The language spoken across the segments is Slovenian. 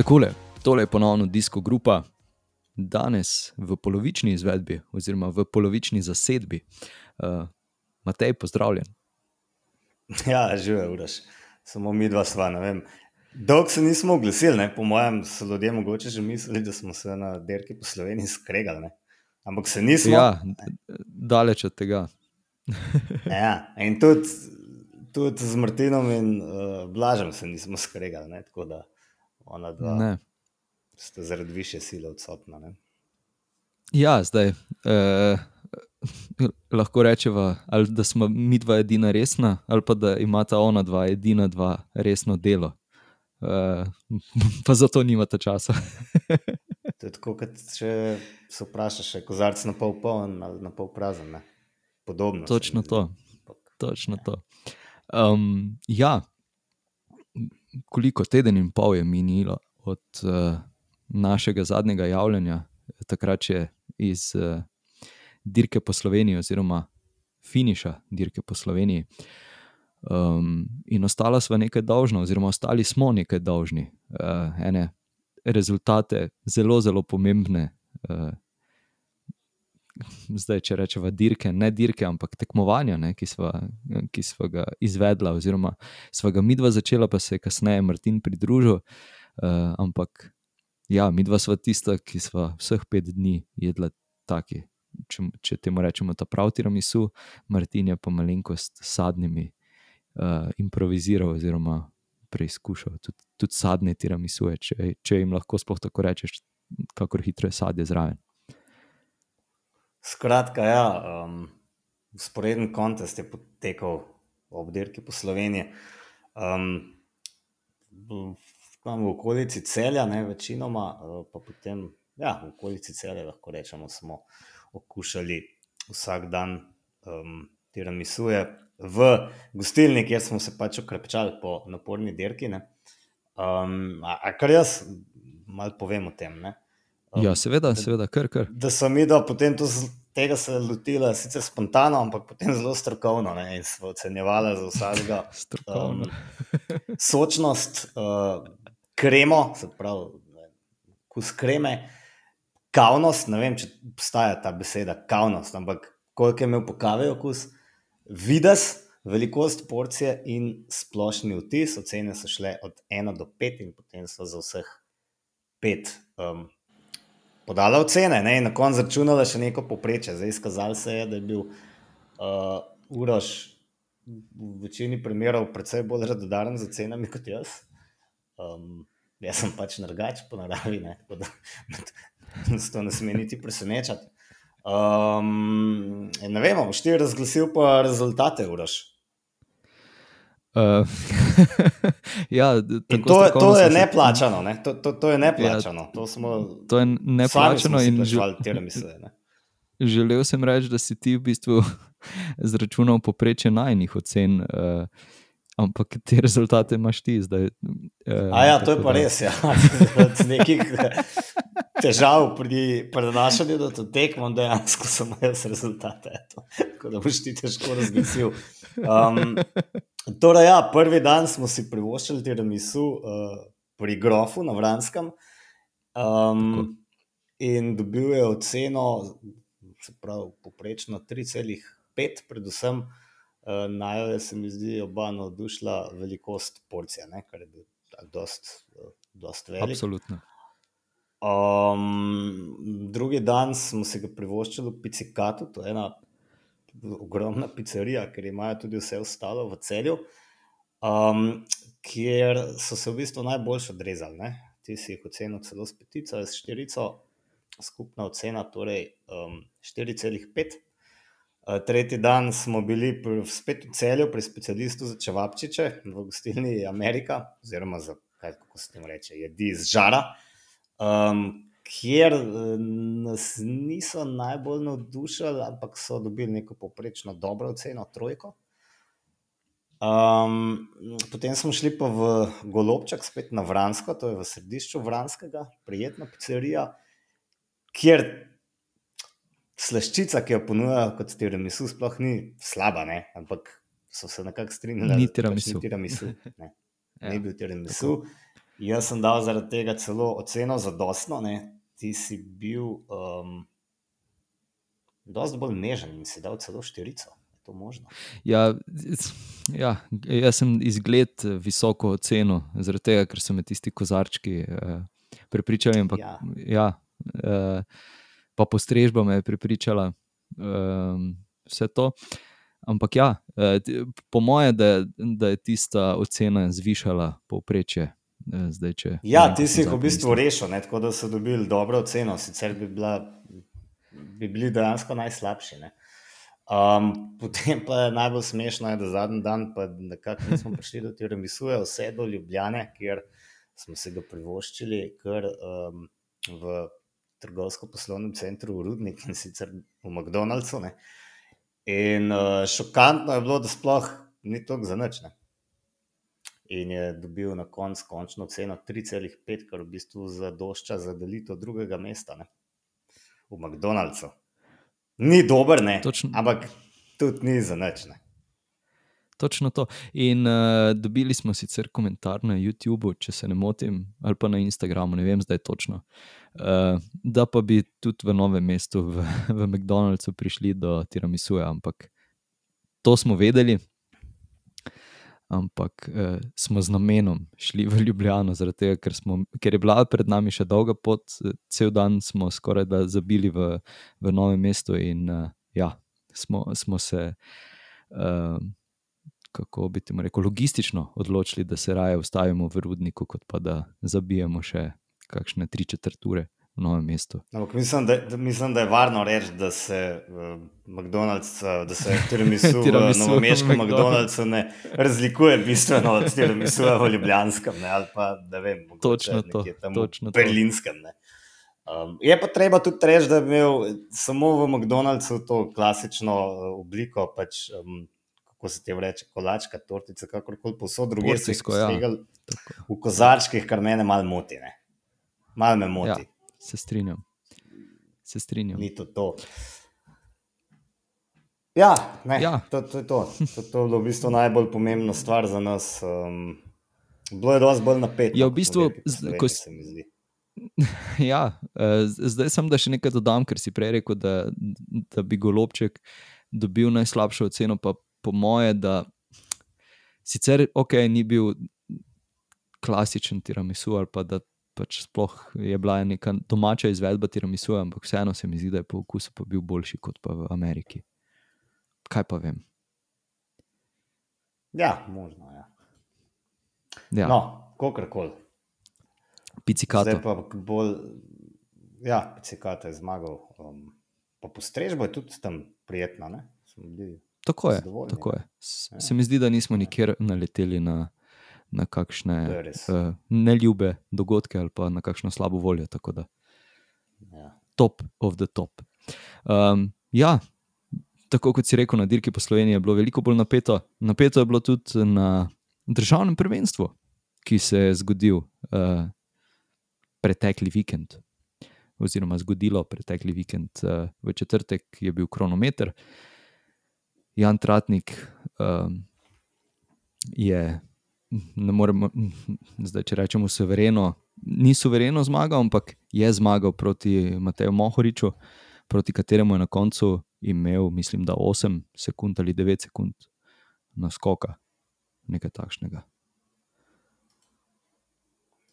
Takole, tole je ponovno disko grupa, danes v polovični izvedbi, oziroma v polovični zasedbi. Uh, Matej, pozdravljen. Ja, živijo, uraš. Samo mi dva sva, ne vem. Dolgo se nismo oglasili, po mojem, so ljudje mogoče že mislili, da smo se na derki po Sloveniji skregali. Ne? Ampak se nismo. Ja, daleč od tega. ja, in tudi, tudi z Martinom in uh, Blažem se nismo skregali. Ne? Tako da ona dva Ne. sta zaradi više sile odsotna. Ne? Ja, zdaj eh, lahko rečemo, da smo mi dva edina resna, ali pa da imata ona dva edina dva resno delo. Eh, pa zato nimata časa. To je tako, kot če se vprašaš, je kozarc na pol poln ali na pol prazen. Ne? Podobno. Točno to. Točno to. Um, ja, koliko teden in pol je minilo od uh, našega zadnjega javljanja, takrat je iz uh, dirke po Sloveniji, oziroma finiša dirke po Sloveniji. Um, in ostala sva nekaj dolžna, oziroma ostali smo nekaj dolžni. Uh, ene rezultate, zelo, zelo pomembne. Uh, zdaj, če rečemo dirke, ne dirke, ampak tekmovanja, ne, ki, sva, ki sva ga izvedla, oziroma sva ga midva začela, pa se je kasneje Martin pridružil. Uh, ampak ja, midva sva tista, ki sva vseh pet dni jedla taki. Če, če temu rečemo, ta pravi tiramisu, Martin je pa malenkost sadnimi uh, improviziral, oziroma preizkušal. Tudi, tudi sadne tiramisuje, če, če jim lahko sploh tako rečeš, kako hitro je sadje zraven. Skratka, ja, um, usporeden kontest je potekal ob dirki po Sloveniji. Um, v- tam v okolici celja, ne večinoma, uh, pa potem, ja, v okolici celja lahko rečemo, smo okušali vsak dan um, tiramisuje v gostilni, kjer smo se pač okrepčali po naporni dirki. ne. Um, a, a kar jaz malo povem o tem. Ne? Um, Ja, seveda, seveda, kar kar. da so mi da potem to, tega se lotila sicer spontano, ampak potem zelo strokovno ne, in smo ocenjevali za vsakega um, sočnost, uh, kremo, se pravi, kus kreme, kavnost, ne vem, če obstaja ta beseda kavnost, ampak koliko je imel po kavi okus, vides, velikost porcije in splošni vtis, ocene so šle od 1 do 5 in potem so za vseh 5 um, podala ocene ne, in na koncu računala še neko poprečje. Zdaj izkazalo se je, da je bil uh, Uroš v večini primerov precej bolj radodaren za cenami kot jaz. Um, jaz sem pač nargač po naravi, ne, tako da nas to ne sme niti presenečati. Um, ne vem, boš ti razglasil pa rezultate, Uroš. Uh, ja, to, je- to je se- neplačano, ne? to, to, to je neplačano. To smo To je neplačano in plačevali tiramisu. Ne? želel sem reči, da si ti v bistvu zračunal poprečje najnih ocen, uh, ampak te rezultate imaš ti zdaj. Uh, A ja, to je pa res. Ja. Od nekih težav pri prenašanju do te tekmo, dejansko sem jaz rezultate. eto. Tako da boš ti težko razglasil. Um, torej, ja, prvi dan smo si privoščili tiramisu uh, pri Grofu na Vranskem. Um, in dobil je oceno, se pravi, poprečno 3,5, predvsem uh, najbolj se mi zdi oba navdušila velikost porcije, ne, kar je bil tak dost, uh, dost velik. Absolutno. Um, drugi dan smo si ga privoščili v Picikatu, to je ena ogromna pizzerija, ker imajo tudi vse ostalo v celju, um, kjer so se v bistvu najbolj odrezali. Ne? Ti si jih ocenil celo s petico, s štirico, skupna ocena torej um, 4,5. Uh, Tretji dan smo bili spet v celju pri specialistu za čevapčiče v gostilni Amerika, oziroma za kaj kako se temu reče, jedi iz žara, um, kjer eh, nas niso najbolj navdušili, ampak so dobili neko poprečno dobro oceno, trojko. Um, potem smo šli pa v Golobčak, spet na Vransko, to je v središču Vranskega, prijetna pizzerija, kjer slaščica, ki jo ponujajo kot tiramisu, sploh ni slaba, ne? ampak so se nekako strinjali, Ni da pač tiramisu. Ni, tiramisu ne. Ja, ni bil tiramisu. Jaz sem dal zaradi tega celo oceno za dostno. Ti si bil um, dosti bolj nežen in si dal celo štirico. Ja, ja, jaz sem izgled visoko ocenil, zaradi tega, ker so me tisti kozarčki uh, prepričali. Ampak, ja. Ja, uh, pa postrežba me je prepričala, uh, vse to. Ampak ja, uh, po mojem, da, da je tista ocena zvišala povprečje. Zdaj, če, ja, ti si jih v bistvu rešil, ne, tako da so dobili dobro oceno, sicer bi, bila, bi bili dejansko najslabši. Ne. Um, potem pa je najbolj smešno, da zadnji dan, pa nekako nismo prišli do tega, misuje vse do Ljubljane, kjer smo se ga privoščili, ker um, v trgovsko-poslovnem centru v Rudnik in sicer v McDonald'su. Ne. In uh, šokantno je bilo, da sploh ni to za nič. Ne. In je dobil na koncu končno ceno 3,5, kar v bistvu zadošča za delitev drugega mesta ne. v McDonald'su. Ni dober, ne. Točno. Ampak tudi ni za nič. Točno to. In uh, dobili smo sicer komentar na YouTubu, če se ne motim, ali pa na Instagramu, ne vem zdaj točno. Uh, da pa bi tudi v novem mestu, v, v McDonald'su, prišli do tiramisuja, ampak to smo vedeli. Ampak uh, smo z namenom šli v Ljubljano, tega, ker, smo, ker je bila pred nami še dolga pot, cel dan smo skoraj da zabili v, v novem mestu in uh, ja, smo, smo se. Uh, kako bi ti rekel, logistično odločili, da se raje ustavimo v rudniku, kot pa da zabijemo še kakšne tri četrture v novem mestu. Ampak mislim, da, da, mislim, da je varno reči, da se uh, McDonald's, uh, da se tiramisu v novomeškem McDonald'su ne razlikuje bistveno od tiramisu v Ljubljanskem ne, ali pa da vem, točno to, točno Berlinskem. Ne. Um, je pa treba tudi reči, da je imel samo v McDonald'su to klasično obliko, pač, um, kako se ti reče, kolačka, tortica, kakorkoli posod druge, so jih ja. v kozarčkih, kar mene malo moti. Malo me moti. Ja, se strinjam. Se strinjam. Ni to to. Ja, ne, ja. To, to je to. To, to je bilo v bistvu najbolj pomembna stvar za nas. Um, bilo je dosti bolj napeto. Ja, v bistvu, ko se mi zdi. Ja, uh, zdaj sem da še nekaj dodam, ker si prej rekel, da, da bi golobček dobil najslabšo oceno, pa po moje, da sicer ok, ni bil klasičen tiramisu ali pa da pač sploh je bila neka domača izvedba tiramisu, ampak vseeno se mi zdi, da je po okusu pa bil boljši kot pa v Ameriki. Kaj pa vem? Ja, možno je. Ja. No, kakorkoli. Picikato. Zdaj pa bolj, ja, picikato je zmagal. Um, pa postrežbo je tudi tam prijetna, ne? Smo bili Tako je. Tako je. Ja. Se mi zdi, da nismo nikjer naleteli na, na kakšne uh, neljube dogodke ali pa na kakšno slabo voljo. Tako da, ja. top of the top. Um, ja, tako kot si rekel, na dirki po Sloveniji je bilo veliko bolj napeto. Napeto je bilo tudi na državnem prvenstvu, ki se je zgodil uh, pretekli vikend. Oziroma, zgodilo pretekli vikend, uh, v četrtek je bil kronometer, uh, Jan Tratnik um, je, ne moremo, zdaj če rečemo, suvereno, ni suvereno zmagal, ampak je zmagal proti Mateju Mohoriču, proti kateremu je na koncu imel, mislim, da 8 sekund ali 9 sekund na skoka, nekaj takšnega.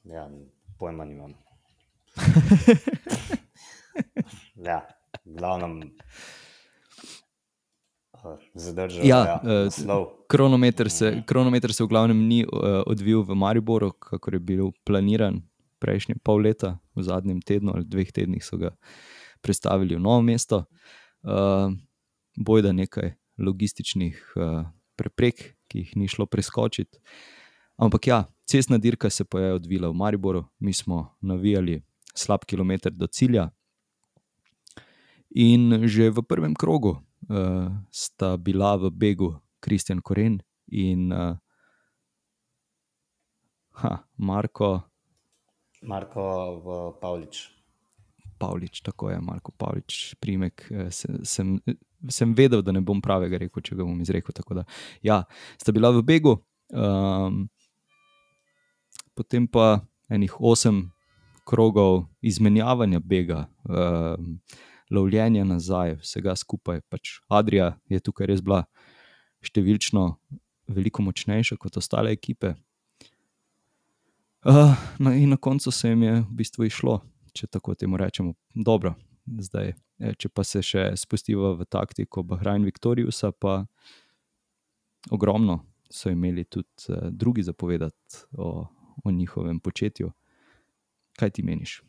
Ja, pojma nimam. ja, glavnem zadržal. Ja, ja, kronometer, se, mhm. kronometer se v glavnem ni uh, odvil v Mariboru, kako je bil planiran prejšnje pol leta, v zadnjem tednu ali dveh tednih so ga predstavili v novo mesto. Uh, Bojda nekaj logističnih uh, preprek, ki jih ni šlo preskočiti. Ampak ja, cestna dirka se pa je odvila v Mariboru, mi smo navijali slab kilometr do cilja. In že v prvem krogu uh, sta bila v begu Kristjan Koren in uh, ha, Marko. Marko Pavlič. Pavlič, tako je, Marko Pavlič, primek. Eh, sem, sem vedel, da ne bom pravega rekel, če ga bom izrekel. Da, ja, sta bila v begu, um, potem pa enih osem krogov izmenjavanja bega, uh, lovljenja nazaj, vsega skupaj. Pač Adrija je tukaj res bila številčno veliko močnejša kot ostale ekipe. Uh, na, in na koncu se jim je v bistvu išlo, če tako temu rečemo, dobro. Zdaj, če pa se še spustimo v taktiko Bahrajn Viktorijusa, pa ogromno so imeli tudi uh, drugi zapovedati o, o njihovem početju. Kaj ti meniš?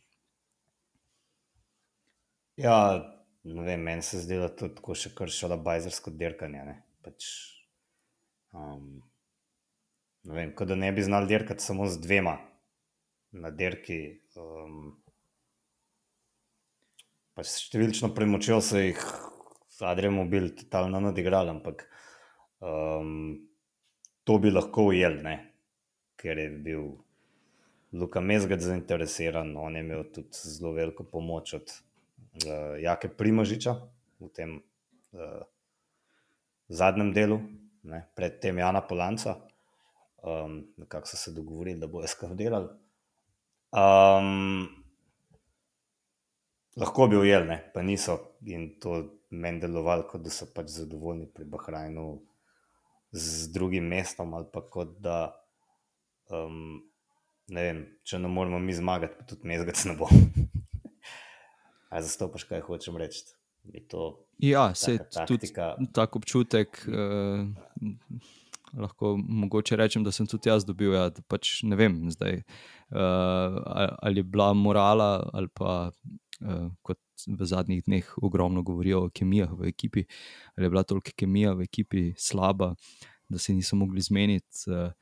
Ja, ne vem, meni se zdi, da to še kar šala bajzersko dirkanje. Ne? Pač, um, ne vem, kot da ne bi znali dirkati samo z dvema na dirki. Um, pač številčno premočil so jih, Adrian Mobil, totalno nadigrali, ampak um, to bi lahko ujel, ne? ker je bil Luka Mezgad zainteresiran, on je imel tudi zelo veliko pomoč od uh, Jake Primožiča v tem uh, zadnjem delu, ne, predtem Jana Polanca, um, kako so se dogovorili, da bojo skrbeli delali. Um, lahko bi ujel, ne, pa niso in to meni delovalo, da so pač zadovoljni pri Bahrajnu z drugim mestom ali pa kot da. Um, Ne vem, če ne moremo mi zmagati, pa tudi mezgac ne bo. Ali zastopaš, kaj hočem reči? Ja, se tudi tako občutek. Uh, lahko mogoče rečem, da sem tudi jaz dobil. Ja, pač ne vem, zdaj, uh, ali je bila morala, ali pa uh, kot v zadnjih dneh ogromno govorijo o kemijah v ekipi, ali je bila toliko kemija v ekipi slaba, da se niso mogli zmeniti. Uh,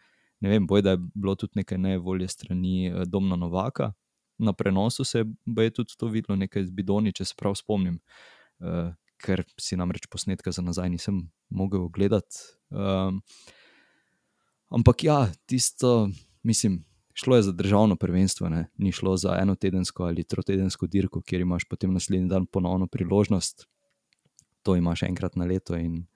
ne vem, boj, da je bilo tudi nekaj nevolje strani uh, Domna Novaka na prenosu se je tudi to videlo, nekaj z Bidoni, če se prav spomnim, uh, ker si namreč posnetka za nazaj nisem mogel ogledati. Um, ampak ja, tisto, mislim, šlo je za državno prvenstvo, ne? ni šlo za eno tedensko ali trotedensko dirko, kjer imaš potem naslednji dan ponovno priložnost. To imaš enkrat na leto in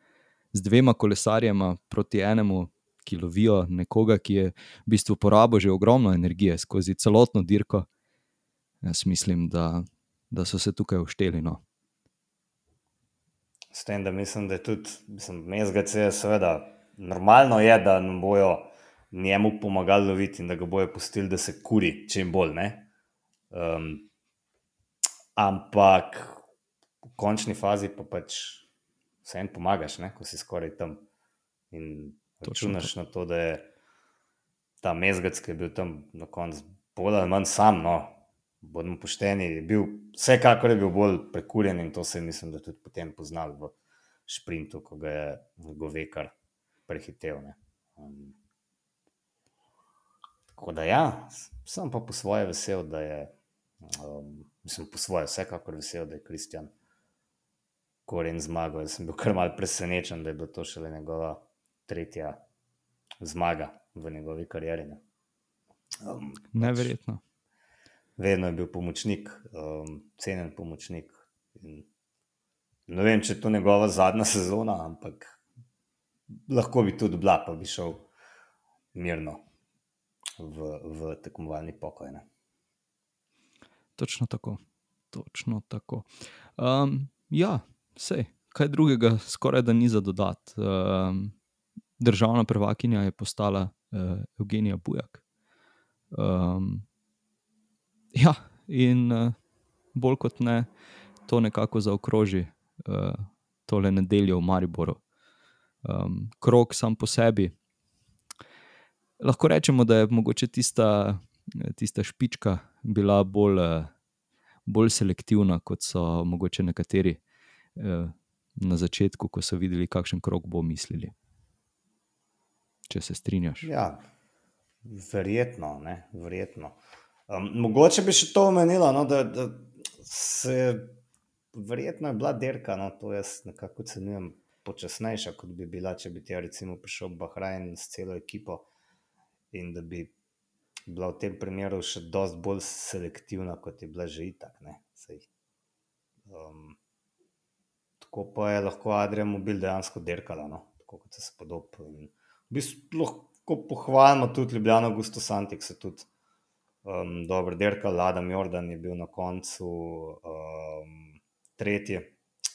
z dvema kolesarjema proti enemu. Ki lovijo nekoga, ki je v bistvu porabil že ogromno energije skozi celotno dirko, Jaz mislim, da, da so se tukaj ušteli. No. S tem, da mislim, da je tudi, mislim, MSGC je seveda normalno, je, da nam bojo njemu pomagali loviti in da ga bojo pustili, da se kuri čim bolj. Um, ampak v končni fazi pa pač vse en pomagaš, ne? ko si skoraj tam in računaš na to, da je ta MSGC, ki je bil tam na koncu bolj ali manj sam. No? Bodimo pošteni, je bil vsekakor je bil bolj prekurjen in to se je, mislim, da tudi potem poznal v sprintu, ko ga je Govekar prehitev. Um, tako da ja, sem pa po svoje vesel, da je, um, mislim, po svoje vsekakor vesel, da je Kristjan Koren zmagal. Jaz sem bil kar mal presenečen, da je bilo to šele njegova tretja zmaga v njegovi karieri. Um, Neverjetno. Pač, vedno je bil pomočnik, um, cenjen pomočnik. In ne vem, če je to njegova zadnja sezona, ampak lahko bi tudi bila, pa bi šel mirno v, v tekmovalni pokoj. Ne? Točno tako. Točno tako. Um, ja, vse, kaj drugega, skoraj da ni za dodati. Um, državna prvakinja je postala uh, Evgenija Bujak. Um, Ja, in uh, bolj kot ne, to nekako zaokroži uh, tole nedeljo v Mariboru. Um, krok sam po sebi. Lahko rečemo, da je mogoče tista, tista špička bila bolj, uh, bolj selektivna, kot so mogoče nekateri uh, na začetku, ko so videli, kakšen krok bo mislili. Če se strinjaš. Ja, verjetno. Ne, verjetno. Um, mogoče bi še to omenila, no, da, da se verjetno je bila derka, no, to jaz nekako ocenjujem počasnejša, kot bi bila, če bi ti recimo prišel Bahrajn s celo ekipo in da bi bila v tem primeru še dosti bolj selektivna, kot je bila že itak. Um, tako pa je lahko Adrian Mobil dejansko derkala, no, tako kot se spodob. In v bistvu lahko pohvalimo tudi Ljubljano, Gusto Santik se tudi um, dobro dirkal, Ladam Jordan je bil na koncu um, tretji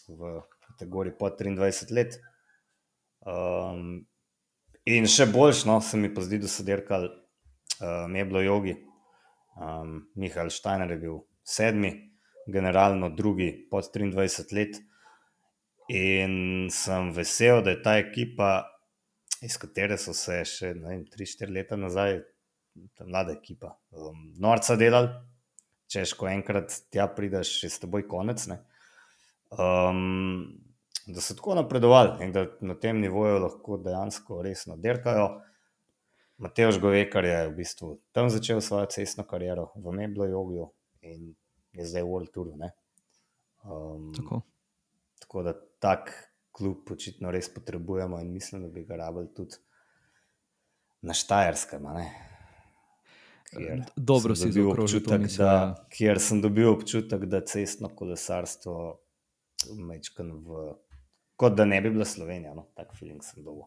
v kategoriji pod 23 let. Um, in še boljš, no, se mi pa zdi, da so dirkali uh, Meblo Jogi. Um, Mihajl Štajner je bil sedmi, generalno drugi pod 23 let. In sem vesel, da je ta ekipa, iz katere so se še 3-4 leta nazaj, ta mlada ekipa, um, norca delali, češ, ko enkrat tja prideš, je s teboj konec. Um, da so tako napredovali in da na tem nivoju lahko dejansko resno dirkajo. Mateoš Govekar je v bistvu tam začel svojo cestno kariero v Meblo Jogiju in je zdaj v World Touru. Um, tako. tako da tak klub očitno res potrebujemo in mislim, da bi ga rabili tudi na Štajerskem. Dobro si bil občutek, da, kjer sem dobil občutek, da cestno kolesarstvo mečkan v. Kot da ne bi bila Slovenija, no, tak feeling sem dobil.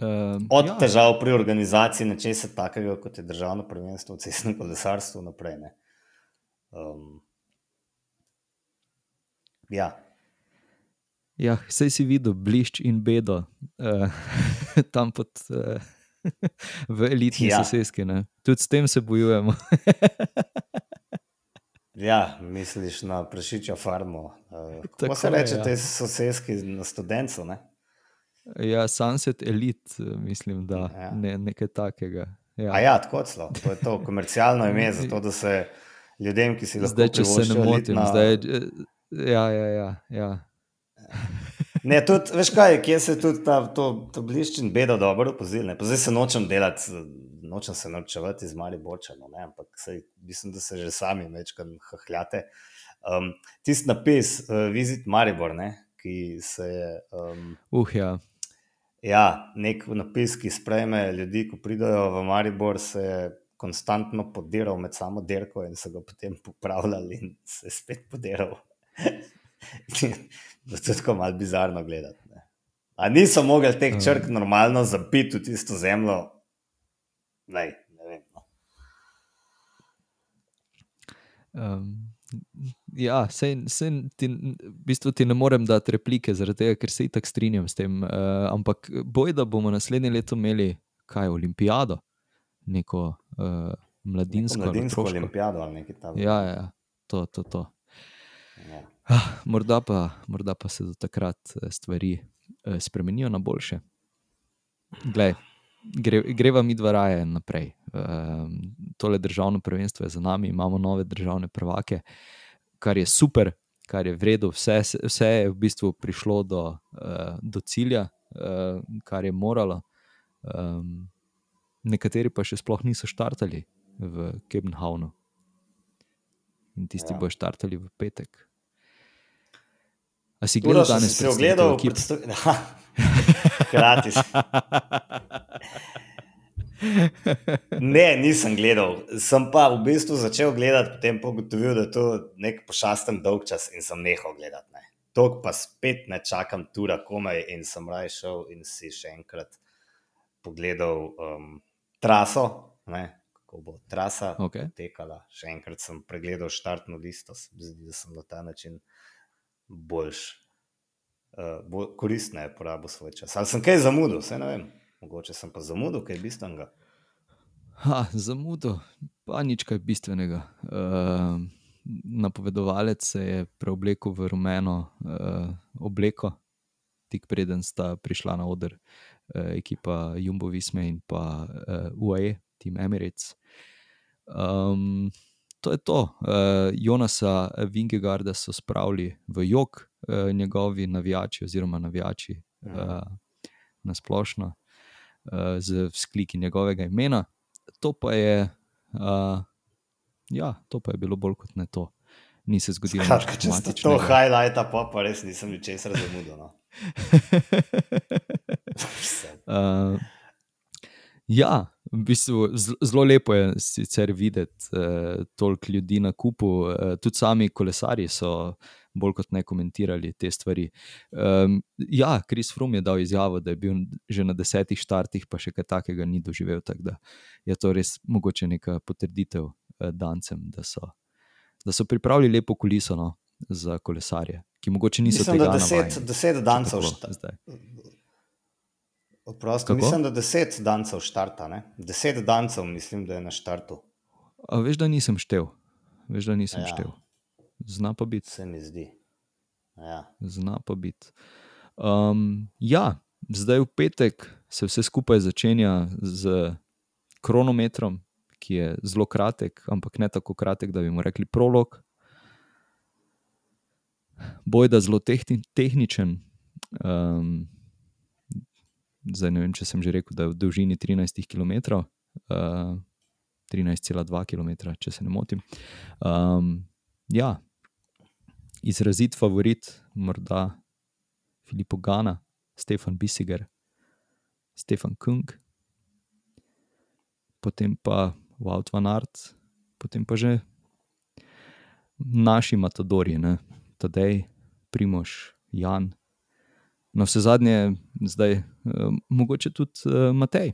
Um, Od ja. težav pri organizaciji nečesa takega, kot je državno prvenstvo v cestnem kolesarstvu, naprej. Um, ja, Ja, sej si videl blišč in bedo uh, tam pod, uh, v elitni Ja. ja. sosedski. Ne? Tudi s tem se bojujemo. ja, misliš na prašičjo farmo. Tako kako se je, reče, ja. te sosedski na študencu? Ne? ja, Sunset Elite, eh, mislim, da Ja. ja. ne, nekaj takega. Ja. A ja, tako celo. To je to komercialno ime, zato da se ljudem, ki si lahko Zdaj, če se ne motim, elitna- zdaj, eh, ja, ja, ja, ja. Ne, tudi, veš kaj, kje se tudi ta, to, to blišč in beda dobro opozil. Zdaj se nočem delati, nočem se naučevati iz mali bočano, ne, ampak sej, mislim, da se že sami večkrat hahljate. Um, Tisti napis, uh, Visit Maribor, ne, ki se je. Um, Uh, ja. Ja, nek napis, ki sprejme ljudi, ko pridejo v Maribor, se je konstantno podiral med samo dirko in so ga potem popravljali in se je spet podiral. Zato je tako malo bizarno gledati. Ne. A niso mogli teh Ja. črk normalno zapiti v tisto zemljo? Lej, ne vem. No. Um, ja, sej, sej ti, v bistvu ti ne morem dati replike, zaradi tega, ker se itak strinjam s tem. Uh, ampak boj, da bomo naslednje leto imeli kaj, olimpijado, neko uh, mladinsko, Neko Mladinsko olimpijado ali nekaj tam. Ja, ja, to, to, to. Ja. Ah, morda, pa, morda pa se do takrat eh, stvari eh, spremenijo na boljše. Glej, gre, greva mi dva raje naprej. Um, tole državno prvenstvo je za nami, imamo nove državne prvake, kar je super, kar je vredno. Vse, se- vse je v bistvu prišlo do, uh, do cilja, uh, kar je moralo. Um, nekateri pa še sploh niso štartali v Kebnhavnu. In tisti Ja. ja. bojo štartali v petek. A si gledal danes si predstavitev ogledal, ekip? predstav... Hkrati. si- Ne, nisem gledal. Sem pa v bistvu začel gledati, potem pa ugotovil, da je to nek pošasten dolg čas in sem nehal gledati. Ne. Tok pa spet ne čakam tura komaj in sem raje šel in si še enkrat pogledal um, traso, ne, kako bo trasa Okej. tekala. Še enkrat sem pregledal štartno listo, se zdi, da sem na ta način boljš. Uh, bolj koristneje porabil svoj čas. Ali sem kaj zamudil, vse ne vem. Mogoče sem pa zamudil kaj bistvenega. Ha, zamudo, pa nič kaj bistvenega. Uh, napovedovalec se je preoblekel v rumeno uh, obleko, tik preden sta prišla na oder uh, ekipa Jumbo Visme in pa uh, UAE, Team Emirates. Um, to je to. Uh, Jonasa Vingegarda so spravili v jog, uh, njegovi navijači oziroma navijači uh, na splošno uh, z vzkliki njegovega imena. To pa je, uh, ja, to pa je bilo bolj kot ne to. Ni se zgodilo nič Skratka, če ste to highlighta, pa, pa res nisem ničesar zamudil. No. Uh, ja, v bistvu zelo lepo je sicer videti uh, toliko ljudi na kupu. Uh, tudi sami kolesari so bolj kot ne komentirali te stvari. Um, ja, Kris Frum je dal izjavo, da je bil že na desetih štartih, pa še kaj takega ni doživel. Tak da je to res mogoče neka potrditev uh, dancem, da so, da so pripravili lepo kuliso no, za kolesarje, ki mogoče niso Mislim, tega deset, navajeni, deset dancev tako zdaj. Oprosti, mislim, da deset dancev štarta. Ne? Deset dancev, mislim, da je na štartu. A veš, da nisem štev. Veš, da nisem Ja. štev. Zna pa biti. Se mi zdi. Ja. Zna pa biti. Um, ja, zdaj v petek se vse skupaj začenja z kronometrom, ki je zelo kratek, ampak ne tako kratek, da bi mu rekli prolog. Bojda zelo tehni, tehničen. Um, zdaj ne vem, če sem že rekel, da je v dolžini 13 km. Uh, 13,2 km, če se ne motim. Um, ja, izrazit favorit, morda Filipo Gana, Stefan Bisiger, Stefan Kung, potem pa Wout van Aert, potem pa že naši matadori, ne? Tadej, Primoš, Jan. Na vse zadnje, zdaj, eh, mogoče tudi eh, Matej,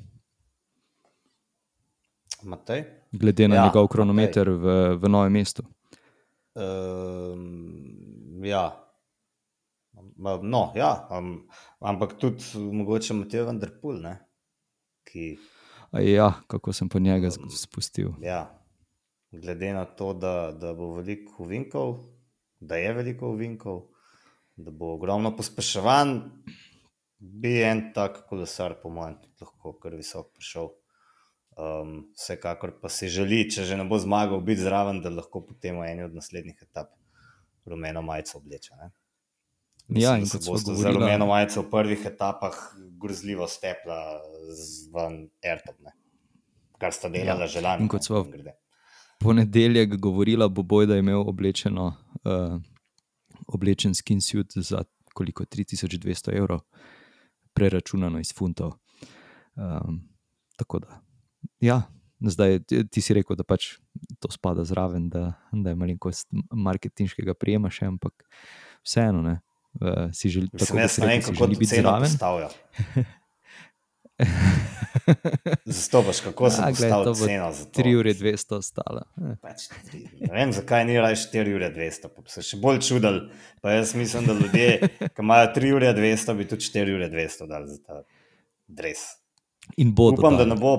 Matej? glede na Ja, njegov Matej. kronometer v, v novem mestu. Um, ja. No, ja, um, ampak tudi mogoče Matej Vanderpool, ne? ki A Ja, kako sem po njega spustil. Ja, glede na to, da, da bo veliko uvinkov, da je veliko uvinkov, da bo ogromno pospeševanj, bi en tak kolesar, po mojem, lahko kar visok prišel. Um, vsekakor pa si želi, če že ne bo zmagal, biti zraven, da lahko potem v eni od naslednjih etap rumeno majico obleče. Ne? Ja, Mislim, in da se kot sva boste za rumeno majico v prvih etapah grozljivo stepla z van Ertom, ne. kar sta delala Ja, ja. že lani. in kot sva- mimogrede. ponedeljek govorila, bo boj, da je imel oblečeno, uh, oblečen skin suit za koliko 3200 evrov, preračunano iz funtov. Um, tako da, ja, zdaj ti, ti si rekel, da pač to spada zraven, da, da je malenkost marketinškega prijema še, ampak vseeno ne. Uh, si želi, Mislim, tako kot jaz ne vem, kako biti ceno postavijo. Zastopaš, kako se Ja, bo ceno za to. 3 ure 200 ostala. Eh. Pač, tri- ne vem, zakaj ni raje 4 ure 200, pa se še bolj čudil. Pa jaz mislim, da ljudje, ki imajo 3 ure 200, bi tudi 4 ure 200 dali za ta dres. In bodo. Upam, da dali. ne bo,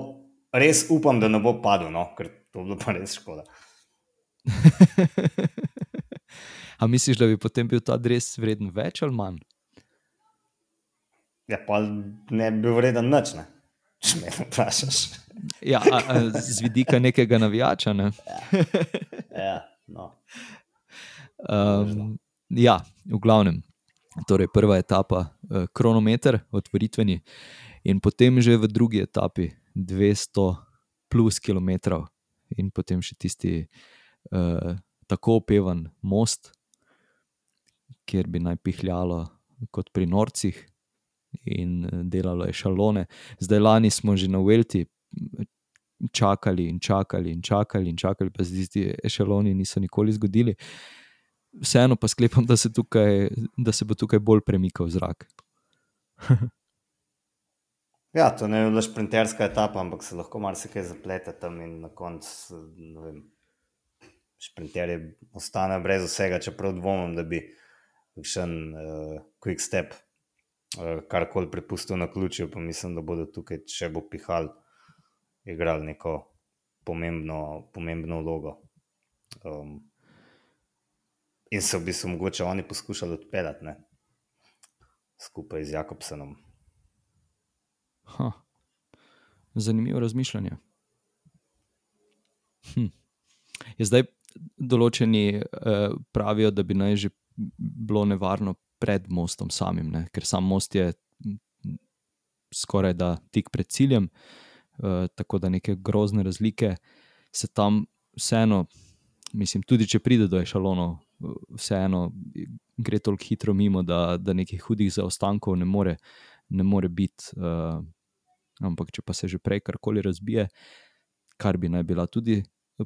res upam, da ne bo padel, no, ker to bi bilo pa res škoda. A misliš, da bi potem bil ta dres vreden več ali manj? Ja, pa ne bi bil vreden nič, ne. Če me vprašaš. Ja, a, a, z vidika nekega navijača. Ne? Ja, no. Um, ja, v glavnem. Torej, prva etapa, uh, kronometer, otvoritveni, in potem že v drugi etapi 200 plus km, in potem še tisti uh, tako opevan most, kjer bi naj pihljalo kot pri norcih in eh, delalo je šalone. Zdaj, lani smo že na Velti čakali in čakali in čakali in čakali, pa se ti ešaloni niso nikoli zgodili. Vseeno pa sklepam, da se, tukaj, da se bo tukaj bolj premikal zrak. Ja, to ne je bila šprinterska etapa, ampak se lahko marsikaj zaplete tam in na koncu, ne vem, šprinterji ostanejo brez vsega, čeprav dvomim, da bi še en uh, quick step karkoli prepustil na ključju, pa mislim, da bodo tukaj, če bo pihal, igrali neko pomembno, pomembno vlogo. Um, in se v bistvu mogoče oni poskušali odpeljati, ne? skupaj z Jakobsenom. Ha. Zanimivo razmišljanje. Hm. Zdaj določeni eh, pravijo, da bi naj že bilo nevarno pred mostom samim, ne? ker sam most je skoraj da tik pred ciljem, eh, tako da neke grozne razlike se tam vseeno, mislim, tudi če pride do ešalonov, eh, vseeno gre toliko hitro mimo, da, da nekih hudih zaostankov ne more, ne more biti. Uh, ampak, če pa se že prej karkoli razbije, kar bi naj bila tudi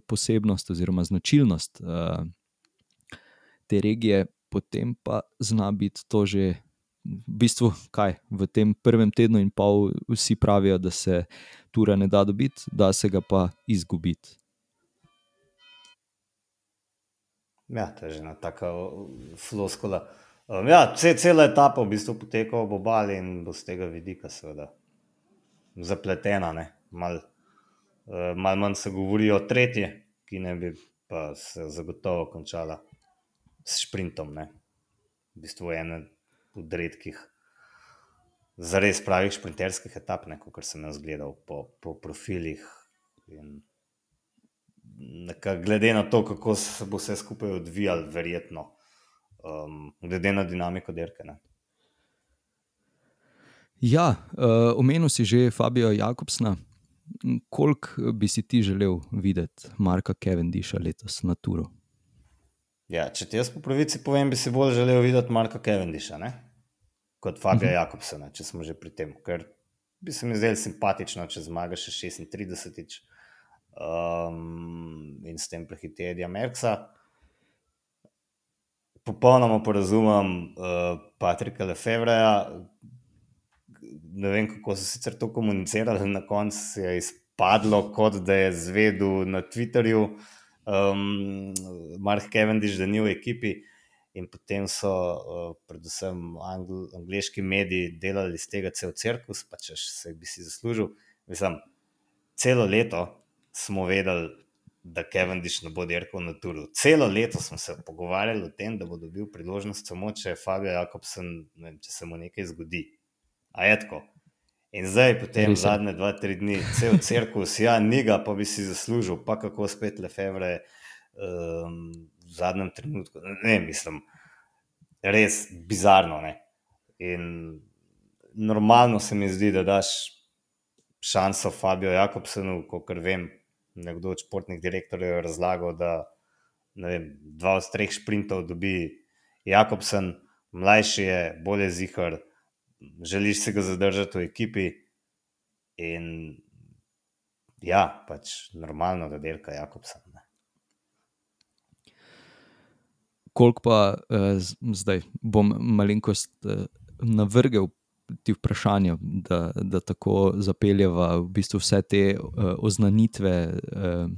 posebnost oziroma značilnost uh, te regije, potem pa zna biti to že. V bistvu, kaj v tem prvem tednu in pol vsi pravijo, da se tura ne da dobiti, da se ga pa izgubiti. Ja, to je že ena taka floskula. Um, ja, cela etapa v bistvu poteka ob obali in bo z tega vidika, seveda, zapletena. Malo uh, mal manj se govori o tretji, ki ne bi pa se zagotovo končala s sprintom. Ne. V bistvu je ena od redkih, zares pravih sprinterskih etap, kot sem jaz gledal po, po profilih. In nekak, glede na to, kako se bo vse skupaj odvijalo, verjetno, um, glede na dinamiko derke. Ne. Ja, uh, omenil si že Fabio Jakobsna. Koliko bi si ti želel videti Marka Kevendisha letos na Turu? Ja, če ti jaz po pravici povem, bi si bolj želel videti Marka Kevendisha ne? kot Fabio uh mhm. -huh. Jakobsena, če smo že pri tem. Ker bi se mi zdelo simpatično, če zmagaš 36 um, in s tem prehiti Edija Merksa. Popolnoma porazumem uh, Patrika Lefebvreja. Ne vem, kako so sicer to komunicirali, na koncu je izpadlo, kot da je zvedel na Twitterju, um, Mark Cavendish, da ni v ekipi. In potem so, uh, predvsem, angl angliški mediji delali iz tega cel cirkus, pa če se bi si zaslužil. Mislim, celo leto smo vedeli, da Diš ne bo dirkal na turu. Celo leto smo se pogovarjali o tem, da bo dobil priložnost samo, če je Fabio Jakobsen, vem, če se mu nekaj zgodi. A je tako. In zdaj, potem zadnje dva, tri dni, cel cirkus, ja, njega pa bi si zaslužil, pa kako spet Lefebvre um, v zadnjem trenutku. Ne, mislim, res bizarno. Ne? In normalno se mi zdi, da daš šanso Fabio Jakobsenu, kot vem, nekdo od športnih direktorjev razlagal, da vem, dva od treh sprintov dobi Jakobsen, mlajši je, bolje zihar, želiš se ga zadržati v ekipi. In ja, pač normalno, da delka Jakobsen. Ne. Koliko pa uh, zdaj bom malenkost uh, navrgel ti vprašanje, da, da tako zapeljeva v bistvu vse te uh, oznanitve uh,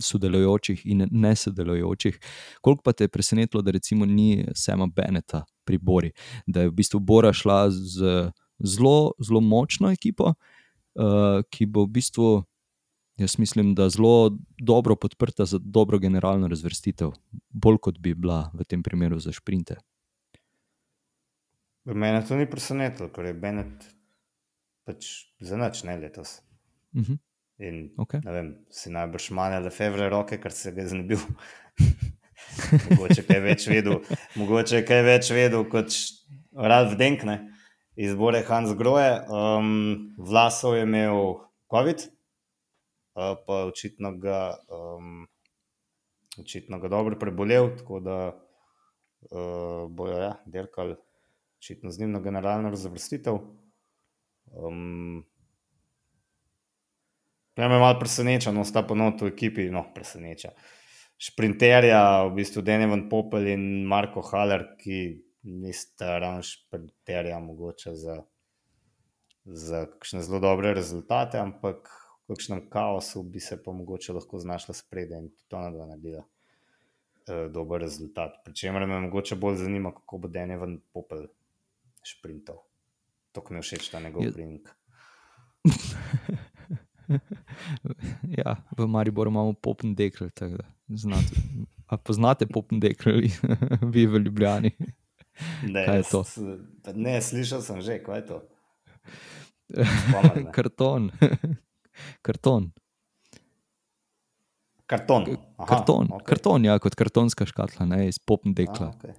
sodelujočih in ne sodelujočih. Koliko pa te je presenetilo, da recimo ni Sema Beneta pri Bori, da je v bistvu Bora šla z zelo, zelo močno ekipo, uh, ki bo v bistvu. Jaz mislim, da je zelo dobro podprta za dobro generalno razvrstitev, bolj kot bi bila v tem primeru za šprinte. Mene to ni presenetilo, ker je Benet pač za noč, ne letos. Uh mhm. -huh. In okay. vem, si najbrž manj ali fevre roke, ker se ga je znebil. mogoče kaj več vedel, mogoče kaj več vedel kot Ralf Denkne iz Bore Hans Groje. Um, Vlasov je imel COVID, uh, pa očitno ga, um, očitno ga dobro prebolel, tako da uh, bojo ja, derkali očitno z njim na generalno razvrstitev. Um, Ja, me malo preseneča, no, sta ponovno v ekipi, no, preseneča. Šprinterja, v bistvu Denevan Popel in Marko Haller, ki nista ravno šprinterja, mogoče za, za kakšne zelo dobre rezultate, ampak v kakšnem kaosu bi se pa mogoče lahko znašla spredaj in to na dva naredila eh, dober rezultat. Pričemer me mogoče bolj zanima, kako bo Denevan Popel sprintov. To, kar mi je všeč, ta njegov brink. ja, v Mariboru imamo popn dekl. A poznate popn dekl, vi v Ljubljani? Ne, kaj je to? Ne, slišal sem že, kaj je to. Karton. Karton. Karton. Aha, karton, okay. karton, ja, kot kartonska škatla, ne, iz popn dekla. A, okay.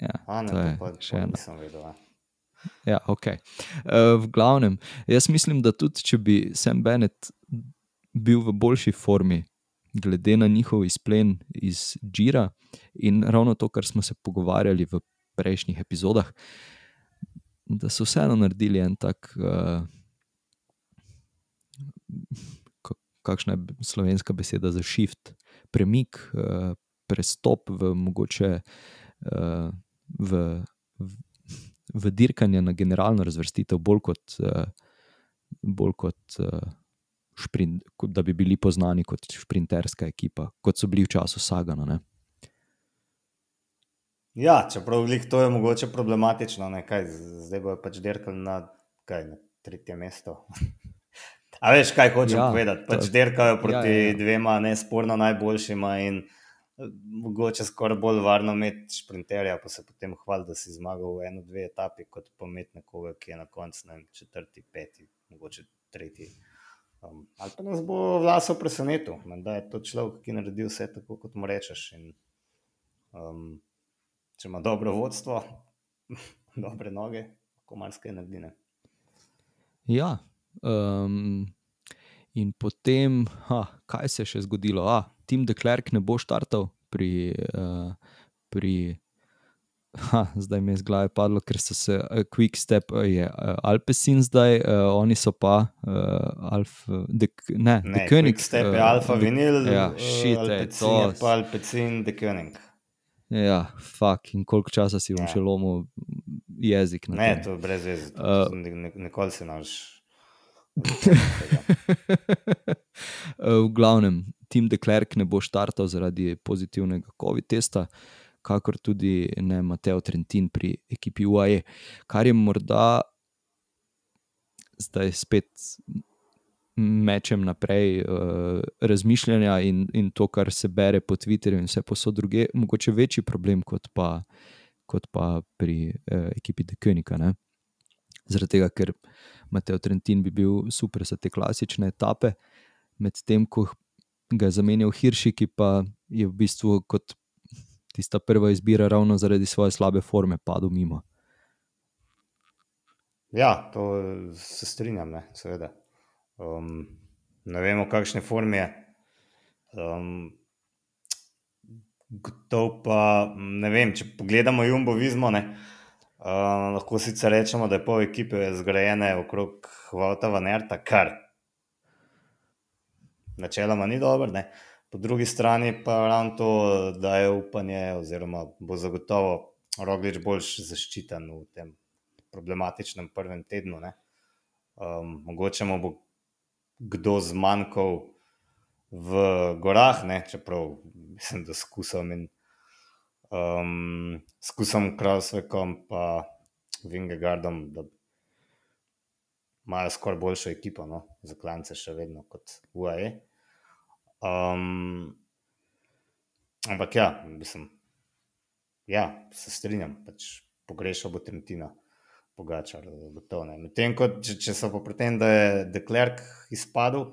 Ja, A, ne, to je pa, še ena. Nisem vedel. Ja, okay. uh, v glavnem, jaz mislim, da tudi če bi Sam Bennett bil v boljši formi, glede na njihov izplen iz Džira in ravno to, kar smo se pogovarjali v prejšnjih epizodah, da so vseeno naredili en tak, uh, kakšna je slovenska beseda za shift, premik, uh, prestop v mogoče uh, v, v, v dirkanje na generalno razvrstitev, bolj kot, uh, bolj kot uh, šprint, kot da bi bili poznani kot sprinterska ekipa, kot so bili v času Sagana. Ne? Ja, čeprav to je mogoče problematično, ne? kaj zdaj bojo pač dirkali na, kaj, na tretje mesto. A veš, kaj hočem ja, povedati? Pač dirkajo proti ja, ja, ja. dvema nesporno najboljšima in mogoče skoraj bolj varno imeti sprinterja, pa se potem hvali, da si zmagal v eno, dve etapi, kot pa imeti nekoga, ki je na koncu ne, četrti, peti, mogoče tretji. Um, ali pa nas bo vlaso presenetil, da je to človek, ki naredi vse tako, kot mu rečeš. In, um, če ima dobro vodstvo, dobre noge, lahko marsikaj naredi. Ne? Ja. Um, in potem, ha, kaj se je še zgodilo? A, Tim Deklerk ne bo štartal pri. Uh, pri Ha, zdaj mi je z glave padlo, ker so se uh, Quick Step, uh, je uh, Alpecin zdaj, uh, oni so pa uh, Alfa, ne, ne Quick Step je uh, Alfa Vinil, ja, shit, Alpecin je pa Alpecin, The Koenig. Ja, fuck, in koliko časa si bom ja. še lomil jezik. Ne, tem. to je brez veze, uh, nikoli se naš. v glavnem, Tim Deklerk ne bo štartal zaradi pozitivnega COVID testa, kakor tudi ne Mateo Trentin pri ekipi UAE, kar je morda zdaj spet mečem naprej uh, razmišljanja in, in to, kar se bere po Twitterju in vse posod druge, mogoče večji problem kot pa, kot pa pri uh, ekipi Dekonika. Zaradi tega, ker Mateo Trentin bi bil super za te klasične etape, medtem ko ga je zamenjal Hirši, ki pa je v bistvu kot tista prva izbira, ravno zaradi svoje slabe forme, padel mimo. Ja, to se strinjam, ne, seveda. Um, ne vemo, v kakšni formi je. Um, Gotov pa ne vem, če pogledamo Jumbo Vizmo, ne, uh, lahko sicer rečemo, da je pol ekipe zgrajene okrog Hvata Vanerta, kar načeloma ni dobro. Ne. Po drugi strani pa ravno to, da je upanje, oziroma bo zagotovo Roglič bolj zaščiten v tem problematičnem prvem tednu. Um, mogoče mu bo kdo zmanjkal v gorah, ne? čeprav mislim, da skušam in um, skušam Krausvekom pa Vingegardom, da imajo skoraj boljšo ekipo, no? za klance še vedno kot UAE. Um, ampak ja, mislim, ja, se strinjam, pač pogrešal bo Trentina. Pogačar, gotovo ne. Medtem, če, če so pa pri tem, da je Deklerk izpadel,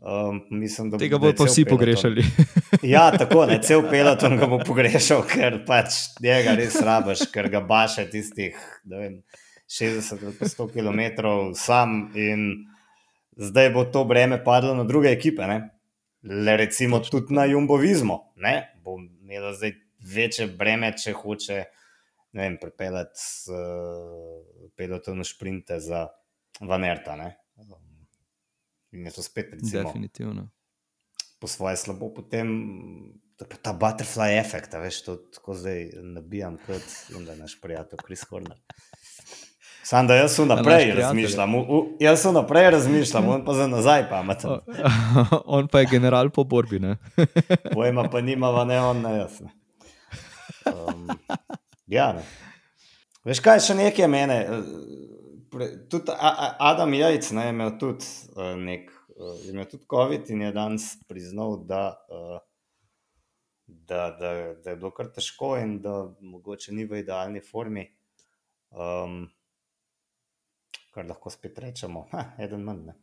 um, mislim, da tega bodo pa vsi peloton. pogrešali. ja, tako ne, cel peloton ga bo pogrešal, ker pač njega res rabaš, ker ga baše tistih vem, 60-100 km sam in zdaj bo to breme padlo na druge ekipe. Ne? Le recimo tudi na jumbovizmu, ne? bo imela zdaj večje breme, če hoče vem, pripeljati uh, pelotone šprinte za Vanerta. Ne? In je to spet, recimo, definitivno. Po svoje slabo, potem ta butterfly efekt, veš, to tako zdaj nabijam, kot naš prijatelj Kris Horner. Sam da jaz sem naprej razmišljam, jaz sem naprej razmišljam, on pa za nazaj pametno. on pa je general po borbi. Pojma pa nima, ne on, ne jaz. Ne. Um, Ja, ne. Veš kaj, še nekaj mene. Eh, tudi Adam Jajc ne, je imel tudi uh, nek, uh, je imel tudi COVID in je danes priznal, da, uh, da, da, da je bilo kar težko in da mogoče ni v idealni formi. Um, kar lahko spet rečemo, da je en manj. Ne.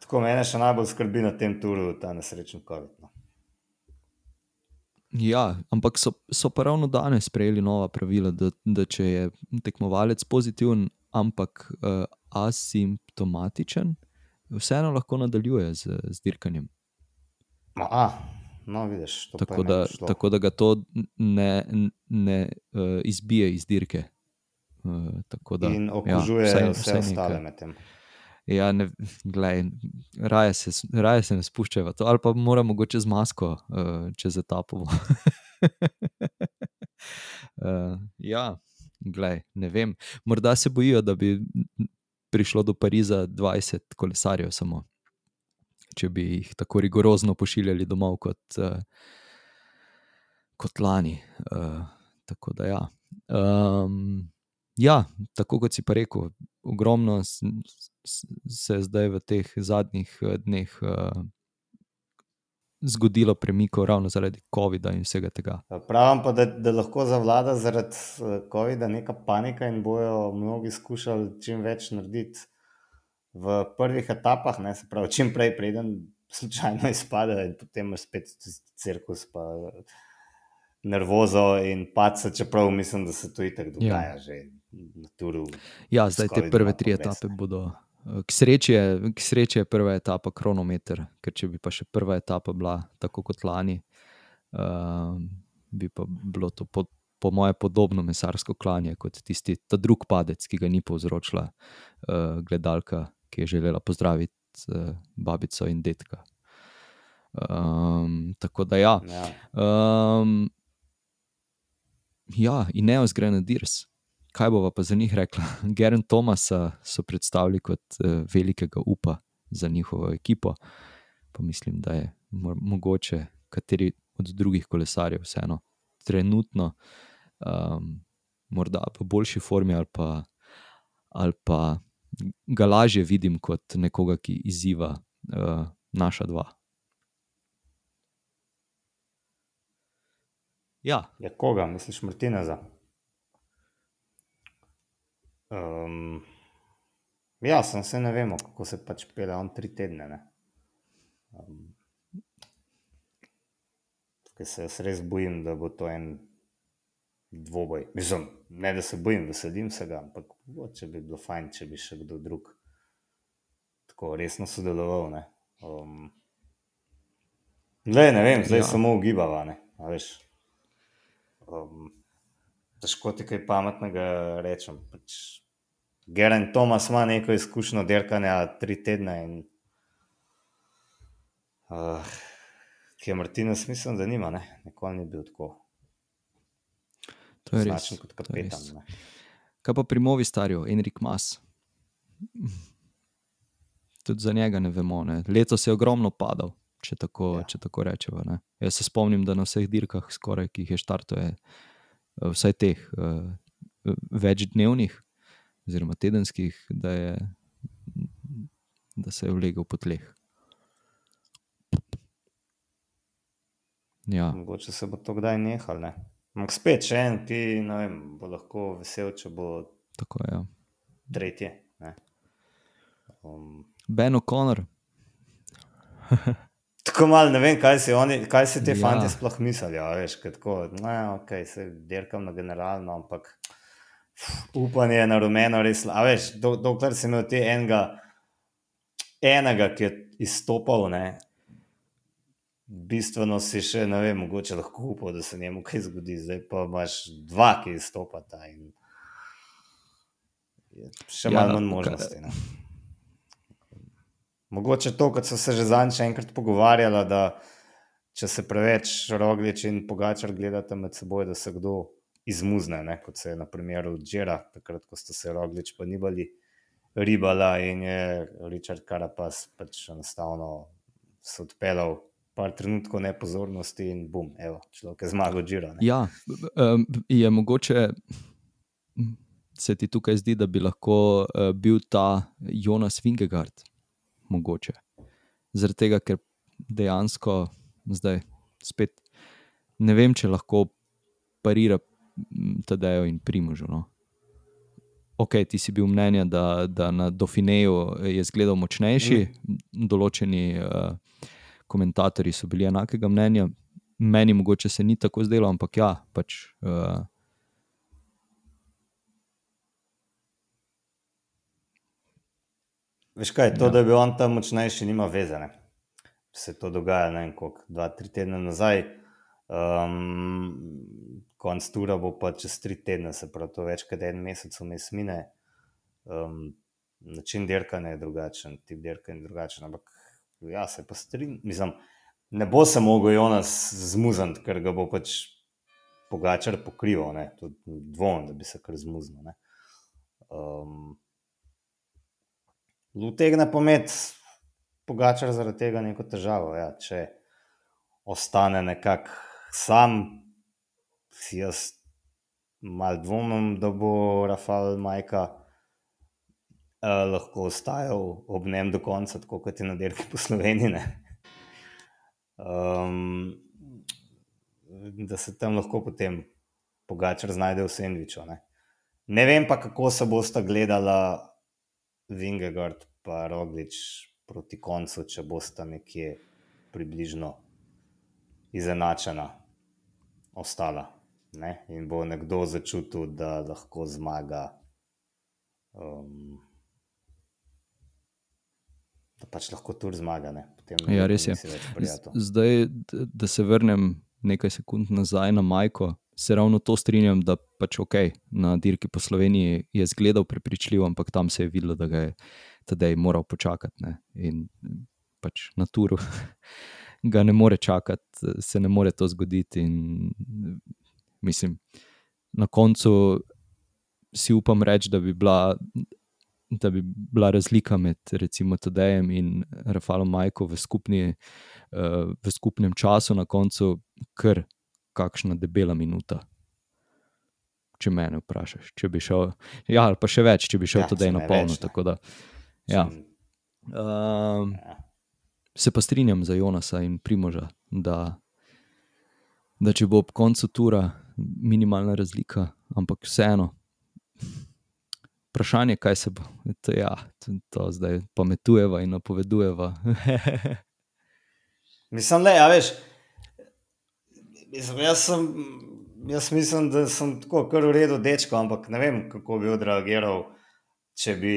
Tako mene še najbolj skrbi na tem turu, ta nesrečen COVID. No. Ja, ampak so, so pa ravno danes sprejeli nova pravila, da, da če je tekmovalec pozitiven, ampak uh, asimptomatičen, vseeno lahko nadaljuje z, z dirkanjem. A, no, vidiš, tako, da, tako da ga to ne, ne uh, izbije iz dirke. Uh, da, In okužuje ja, vse, vse ostale med tem. Ja, ne, glej, raje, se, raje se ne spuščajo v to, ali pa moramo mogoče z masko uh, čez etapo. Uh, ja, glej, ne vem. Morda se bojijo, da bi prišlo do Pariza 20 kolesarjev samo, če bi jih tako rigorozno pošiljali domov kot, uh, kot lani. Uh, tako da ja. Um, ja, tako kot si pa rekel, ogromno se je zdaj v teh zadnjih dneh. Uh, zgodilo premikov ravno zaradi COVID-a in vsega tega. Pravim pa, da, da lahko zavlada zaradi eh, COVID-a neka panika in bojo mnogi skušali čim več narediti v prvih etapah, ne, se pravi, čim prej preden slučajno izpade in potem imaš spet cirkus, pa nervozo in paca, čeprav mislim, da se to itak dogaja ja. že na turu. Ja, zdaj te prve tri etape bodo. K sreči, je, k sreči je prva etapa kronometer, ker če bi pa še prva etapa bila tako kot lani, uh, bi pa bilo to po, po moje podobno mesarsko klanje kot tisti ta drug padec, ki ga ni povzročila uh, gledalka, ki je želela pozdraviti uh, babico in detka. Um, tako da ja. Ja, um, ja in ne ozgrajeno dirs kaj bova pa za njih rekla? Geren Tomasa so predstavili kot uh, velikega upa za njihovo ekipo. Pa mislim, da je mogoče kateri od drugih kolesarjev vseeno trenutno, um, morda v boljši formi, ali pa, ali pa ga lažje vidim kot nekoga, ki izziva uh, naša dva. Ja. ja, koga misliš, Martina? Um, ja, sem se ne vemo, kako se pač pele on tri tedne. Um, se jaz res bojim, da bo to en dvoboj. Mislim, ne da se bojim, veselim se ga, ampak če bi bilo fajn, če bi še kdo drug tako resno sodeloval. Ne, um, Lej, ne vem, zdaj ja. samo ugibava. Um, težko ti kaj pametnega rečem. Pač, Geren Tomas ima neko izkušnjo derkanja tri tedne. In, uh, ki je Martinez, mislim, da nima, ne? nikoli ni bil tako. To je res. Kot kapetan. Kaj pa pri Movi starju, Enrik Mas? Tudi za njega ne vemo. Ne? Letos je ogromno padal, če tako, ja. če tako rečemo. Jaz se spomnim, da na vseh dirkah, skoraj, ki jih je štartov, je eh, vsaj teh uh, večdnevnih, oziroma tedenskih, da, je, da se je vlegel po tleh. Ja. Mogoče se bo to kdaj nehal. Ampak spet, če en ti vem, bo lahko vesel, če bo tako. Ja. Tretje. Um, ben O'Connor. Tako malo ne vem, kaj si, oni, kaj si te ja. fanti sploh mislijo. Veš, tako, ne, okay, se dirkam na generalno, ampak upanje na rumeno, res. A veš, do, dokler si imel te enega, enega, ki je izstopal, ne, bistveno si še, ne vem, mogoče lahko upal, da se njemu kaj zgodi, zdaj pa imaš dva, ki izstopata in še ja, malo manj možnosti. Ne. Mogoče to, kot so se že zadnjič enkrat pogovarjali, da če se preveč roglič in pogačar gledate med seboj, da se kdo izmuzne, ne? kot se je na primeru Džera, takrat, ko ste se rogli, pa ni bili ribala in je Richard Karapas pač enostavno se odpeljal. Par trenutkov nepozornosti, in bom, evo, človek je zmagal, žira. Ja, je mogoče, se ti tukaj zdi, da bi lahko uh, bil ta Jonas Vingegard, mogoče. Zaradi tega, ker dejansko zdaj spet ne vem, če lahko parira Tadejo in Primožu. No. Ok, ti si bil mnenja, da, da na Dauphineju je zgledal močnejši, mm. določeni uh, komentatorji so bili enakega mnenja, meni mogoče se ni tako zdelo, ampak ja. Pač, uh, Veš kaj, to, ja. da je bil on tam močnejši, nima vezane. Se to dogaja, ne vem, koliko, dva, tri tedne nazaj. Um, konc tura bo pa čez tri tedne, se pravi, to več kot en mesec vmes mine. Um, način dirkanja je drugačen, tip dirkanja je drugačen. Ampak ja, se pa strinjam. Ne bo se mogel Jonas zmuzati, ker ga bo pač pogačar pokrival, ne, tudi dvom, da bi se kar zmuznil. Um, Lutegne pomet, pogačar zaradi tega neko težavo. Ja, če ostane nekako sam, si jaz mal dvomim, da bo Rafael Majka uh, lahko ostajal ob njem do konca, tako kot je na dirki po Sloveniji. Um, da se tam lahko potem pogačar znajde v Sendviču. Ne? ne vem pa, kako se bosta gledala Vingegard in Roglič proti koncu, če bosta nekje približno izenačena, ostala. Ne? In bo nekdo začutil, da lahko zmaga. Um, da pač lahko tur zmaga. Ja, res je. Zdaj, da se vrnem nekaj sekund nazaj na Majko, se ravno to strinjam, da pač ok, na dirki po Sloveniji je zgledal prepričljivo, ampak tam se je videlo, da ga je tedaj moral počakati. Ne? In pač na turu ga ne more čakati, se ne more to zgoditi. In, mislim, na koncu si upam reči, da bi bila. Da bi bila razlika med Tadejem in Rafalom Majko v, skupni, uh, v skupnem času na koncu, kar kakšna debela minuta. Če me vprašaš, če bi šel, ja, ali pa še več, če bi šel ja, tudi na polno. Da, ja. um, se pa strinjam za Jonasa in Primoža, da, da če bo ob koncu tura minimalna razlika, ampak vseeno. Vprašanje je, kaj se bo. To, ja, to, to zdaj pametujeva in napovedujeva. Mislim, da je, ja, veš. Mislim, jaz, sem, jaz mislim, da sem tako kar v redu dečko, ampak ne vem, kako bi odreagiral, če bi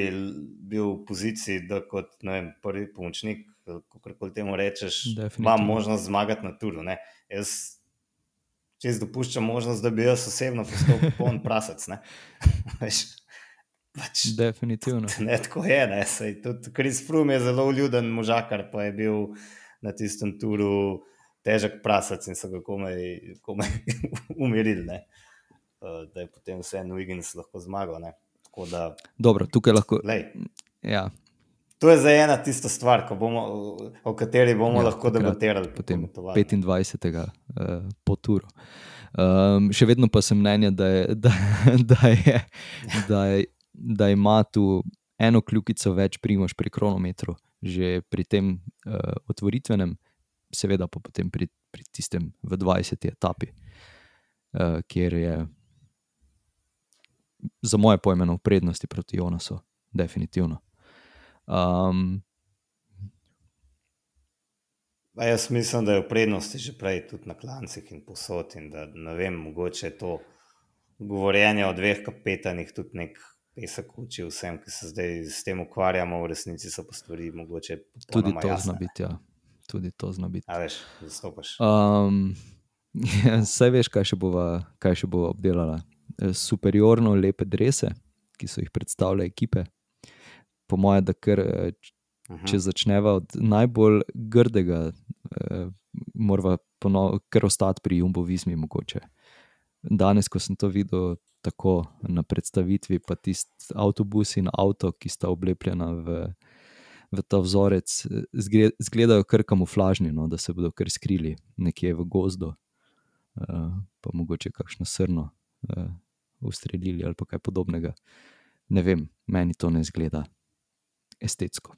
bil v poziciji, da kot vem, prvi pomočnik, kako koli temu rečeš, imam možnost zmagati na turu. Ne? Jaz čez dopuščam možnost, da bi jaz osebno postal popoln prasec. Pač, Definitivno. Ne, tako je. Ne, tudi Kris Frum je zelo ljuden možakar, pa je bil na tistem turu težek prasac in so ga komaj, komaj umirili, ne? Eh, da je potem vse en Wiggins lahko zmagal. Da, Dobro, tukaj lahko. Ja. To je za ena tista stvar, bomo, o kateri bomo ja, lahko debatirali. Potem 25. Uh, po turu. Um, še vedno pa sem mnenja, da, je, da, da, je, da, je, da ima tu eno kljukico več primož pri kronometru, že pri tem uh, otvoritvenem seveda pa potem pri, pri tistem v 20. etapi, uh, kjer je za moje pojme v prednosti proti Jonasu, definitivno. Um, jaz mislim, da je v prednosti že prej tudi na klancih in posod. In da, ne vem, mogoče je to govorjenje o dveh kapetanih tudi nek pesek uči vsem, ki se zdaj s tem ukvarjamo, v resnici so pa stvari mogoče tudi to zna biti. Ja tudi to zna biti. A veš, zastopaš. Um, Saj veš, kaj še bova, kaj še bova obdelala. E, superiorno lepe drese, ki so jih predstavljale ekipe. Po mojem, da kar, e, mhm. če začneva od najbolj grdega, eh, moramo kar ostati pri Jumbovizmi. Mogoče. Danes, ko sem to videl tako na predstavitvi, pa tisti avtobus in avto, ki sta oblepljena v v ta vzorec, izgledajo kar kamuflažni, no, da se bodo kar skrili nekje v gozdu, uh, pa mogoče kakšno srno uh, ustrelili ali kaj podobnega. Ne vem, meni to ne zgleda estetsko.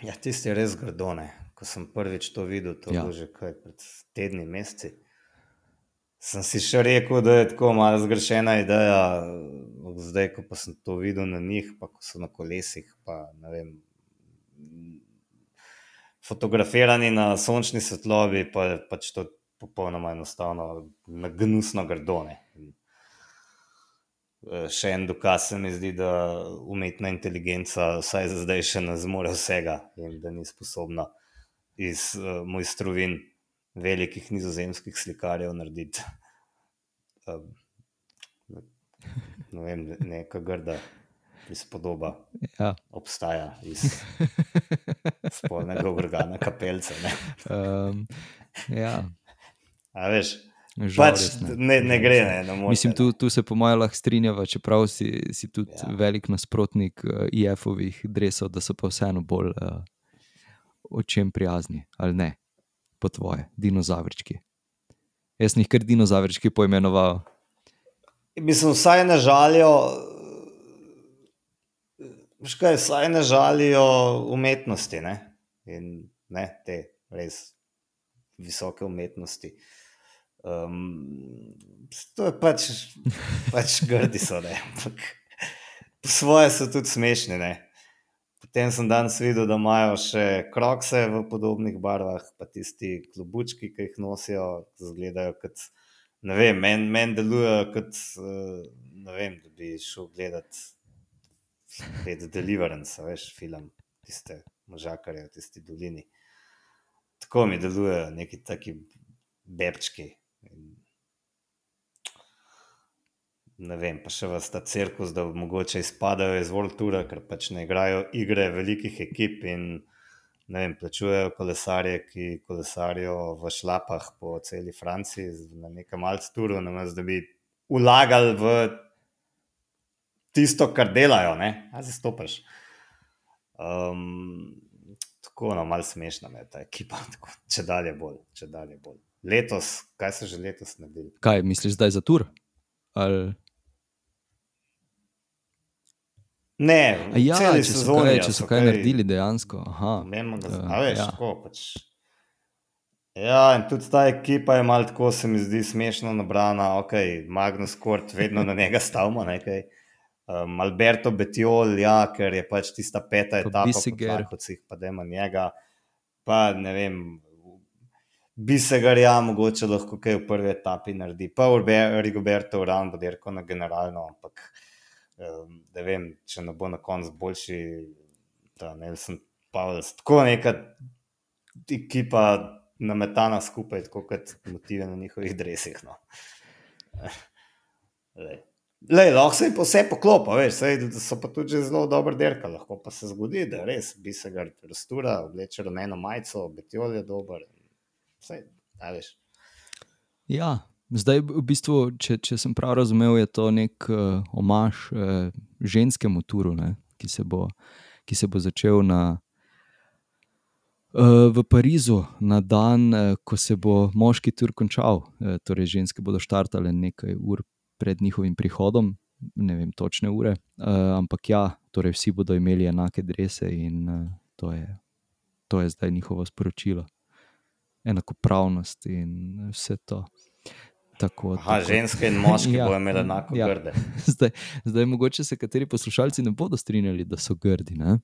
Ja, tisti je res grdone. Ko sem prvič to videl, to je ja. že kaj, pred tedni, meseci. Sem si še rekel, da je tako malo zgrešena ideja, zdaj, ko pa sem to videl na njih, pa ko so na kolesih, pa ne vem. Fotografirani na sončni svetlobi, pa je pač to popolnoma enostavno, na gnusno grdone. E, še en dokaz se mi zdi, da umetna inteligenca, vsaj za zdaj, še ne zmore vsega in da ni sposobna iz uh, mojstrovin velikih nizozemskih slikarjev narediti. Um, ne vem, neka grda izpodoba ja. obstaja iz spolnega organa kapelca. Um, Ja, A veš, žal pač ne. ne, ne gre, ne, ne morete, Mislim, ne. tu, tu se po mojem lahko strinjava, čeprav si, si tudi ja. velik nasprotnik uh, IF-ovih dresov, da so pa vseeno bolj uh, očem prijazni, ali ne, po tvoje, dinozavrčki. Jaz jih kar dinozavrčki poimenoval. Mislim, vsaj ne žalijo. Veš kaj, vsaj ne žalijo umetnosti ne? in ne te res visoke umetnosti. Um, to je pač, pač grdi so, ne. Ampak po svoje so tudi smešni. Ne? Potem sem danes videl, da imajo še krokse v podobnih barvah, pa tisti klobučki, ki jih nosijo, izgledajo kot. Ne vem, meni men delujejo kot, eh, ne vem, da bi šel gledati spet Deliverance, veš, film, tiste možakarje v tisti dolini. Tako mi delujejo neki taki bebčki. In Ne vem, pa še vas ta cirkus, da mogoče izpadajo iz World Toura, ker pač ne igrajo igre velikih ekip in ne vem, plačujejo kolesarje, ki kolesarijo v šlapah po celi Franciji na nekem alturu, namesto da bi vlagali v tisto, kar delajo, ne, a se stopiš. Um, tako, no, malo smešna je ta ekipa, tako, če dalje bolj, če dalje bolj. Letos, kaj so že letos naredili? Kaj misliš zdaj za tur? Ali... Ne, A Ja, če so sezoni, kaj, če so kaj naredili dejansko. Aha, Ne, Eh, a veš, ja. tako pač. Ja, in tudi ta ekipa je malo tako, se mi zdi smešno nabrana. Ok, Magnus Kort, vedno na njega stavimo. Nekaj. Um, Alberto Betiol, ja, ker je pač tista peta Pa etapa, kot si jih pa dajmo njega. Pa ne vem, Bisegar, ja, mogoče lahko kaj v prvi etapi naredi. Pa Rigoberto Uran bo dirkal na generalno, ampak ne vem, če ne bo na koncu boljši, da Nelson Pavels. Tako neka ekipa nametana skupaj, tako kot motive na njihovih dresih. No. Lej. Lej, lahko se pa vse poklopa, veš, saj so pa tudi zelo dobro derka, lahko pa se zgodi, da res bi se ga rastura, obleče rumeno majico, betiol je dober. Saj, a veš. Ja, zdaj v bistvu, če, če sem prav razumel, je to nek uh, omaž uh, ženskemu turu, ne, ki, se bo, ki se bo začel na, uh, v Parizu na dan, uh, ko se bo moški tur končal. Uh, torej, ženske bodo štartale nekaj ur pred njihovim prihodom, ne vem točne ure, uh, ampak ja, torej vsi bodo imeli enake drese in uh, to, je, to je zdaj njihovo sporočilo. Enakopravnost in vse to. Tako, Aha, tako. ženske in moški Ja, bodo imeli enako ja. grde. Zdaj, zdaj, mogoče se kateri poslušalci ne bodo strinjali, da so grdi. Ne?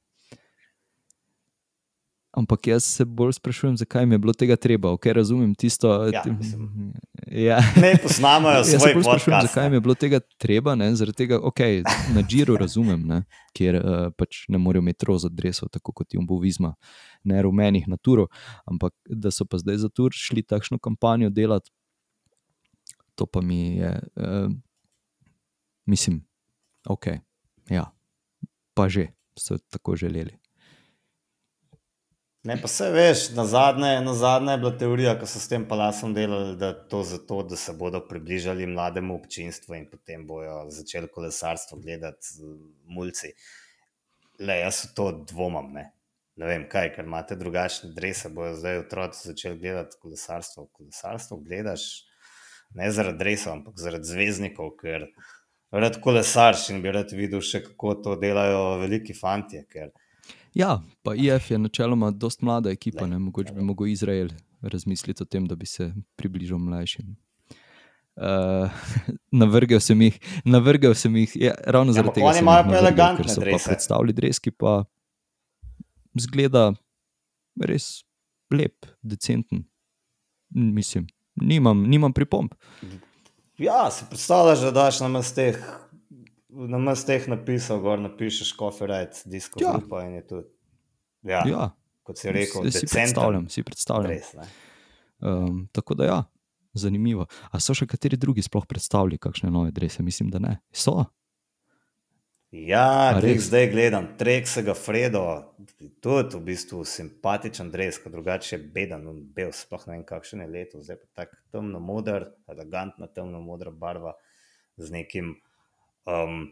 Ampak jaz se bolj sprašujem, zakaj mi je bilo tega treba. Okay, razumem tisto. Ja, mislim. ja. Ne posnamajo Jaz se svoj bolj sprašujem, zakaj mi je bilo tega treba. Ne? Zaradi tega, okay, na Džiru razumem, ne? kjer uh, pač ne morejo imeti roza dresov, tako kot Jumbo Visma, ne rumenih na turu. Ampak da so pa zdaj za tur šli takšno kampanjo delati, to pa mi je, uh, mislim, ok. Ja, pa že so tako želeli. Ne, pa se veš, na zadnje, na zadnje je bila teorija, ko so s tem palasom delali, da je to zato, da se bodo približali mlademu občinstvu in potem bojo začeli kolesarstvo gledati z mulci. Le, jaz v to dvomam. Ne. ne vem kaj, ker imate drugačne drese, bojo zdaj otroci začeli gledati kolesarstvo. Kolesarstvo gledaš ne zaradi dresov, ampak zaradi zvezdnikov, ker rad kolesarš in bi rad videl še, kako to delajo veliki fantje. Ker, Ja, pa IF je načeloma dosta mlada ekipa, Glej, ne mogoče bi mogel Izrael razmisliti o tem, da bi se približal mlajšim. Uh, navrgel sem jih, navrgel sem jih ja, ravno Ja, zaradi tega. oni imajo jih pa navrgel, elegantne ker so pa drese. predstavili dres, ki pa zgleda res lep, decenten. Mislim, nimam, nimam pripomb. Ja, si predstavljaš, da daš na mesteh, na mesteh napisal, gor napišeš copyright, disko Ja. grupa in je to. Ja, ja. Kot si rekel, si decenten predstavljam, si predstavljam. Res, ne. Um, tako da ja, zanimivo. A so še kateri drugi sploh predstavili kakšne nove drese? Mislim, da ne. So. Ja, glej, res? zdaj gledam, Trek se ga Fredo, tudi v bistvu simpatičen dres, kot drugače je beden, bel, sploh ne vem, kakšen je leto, zdaj pa tako temno moder, elegantna temno modra barva z nekim, um,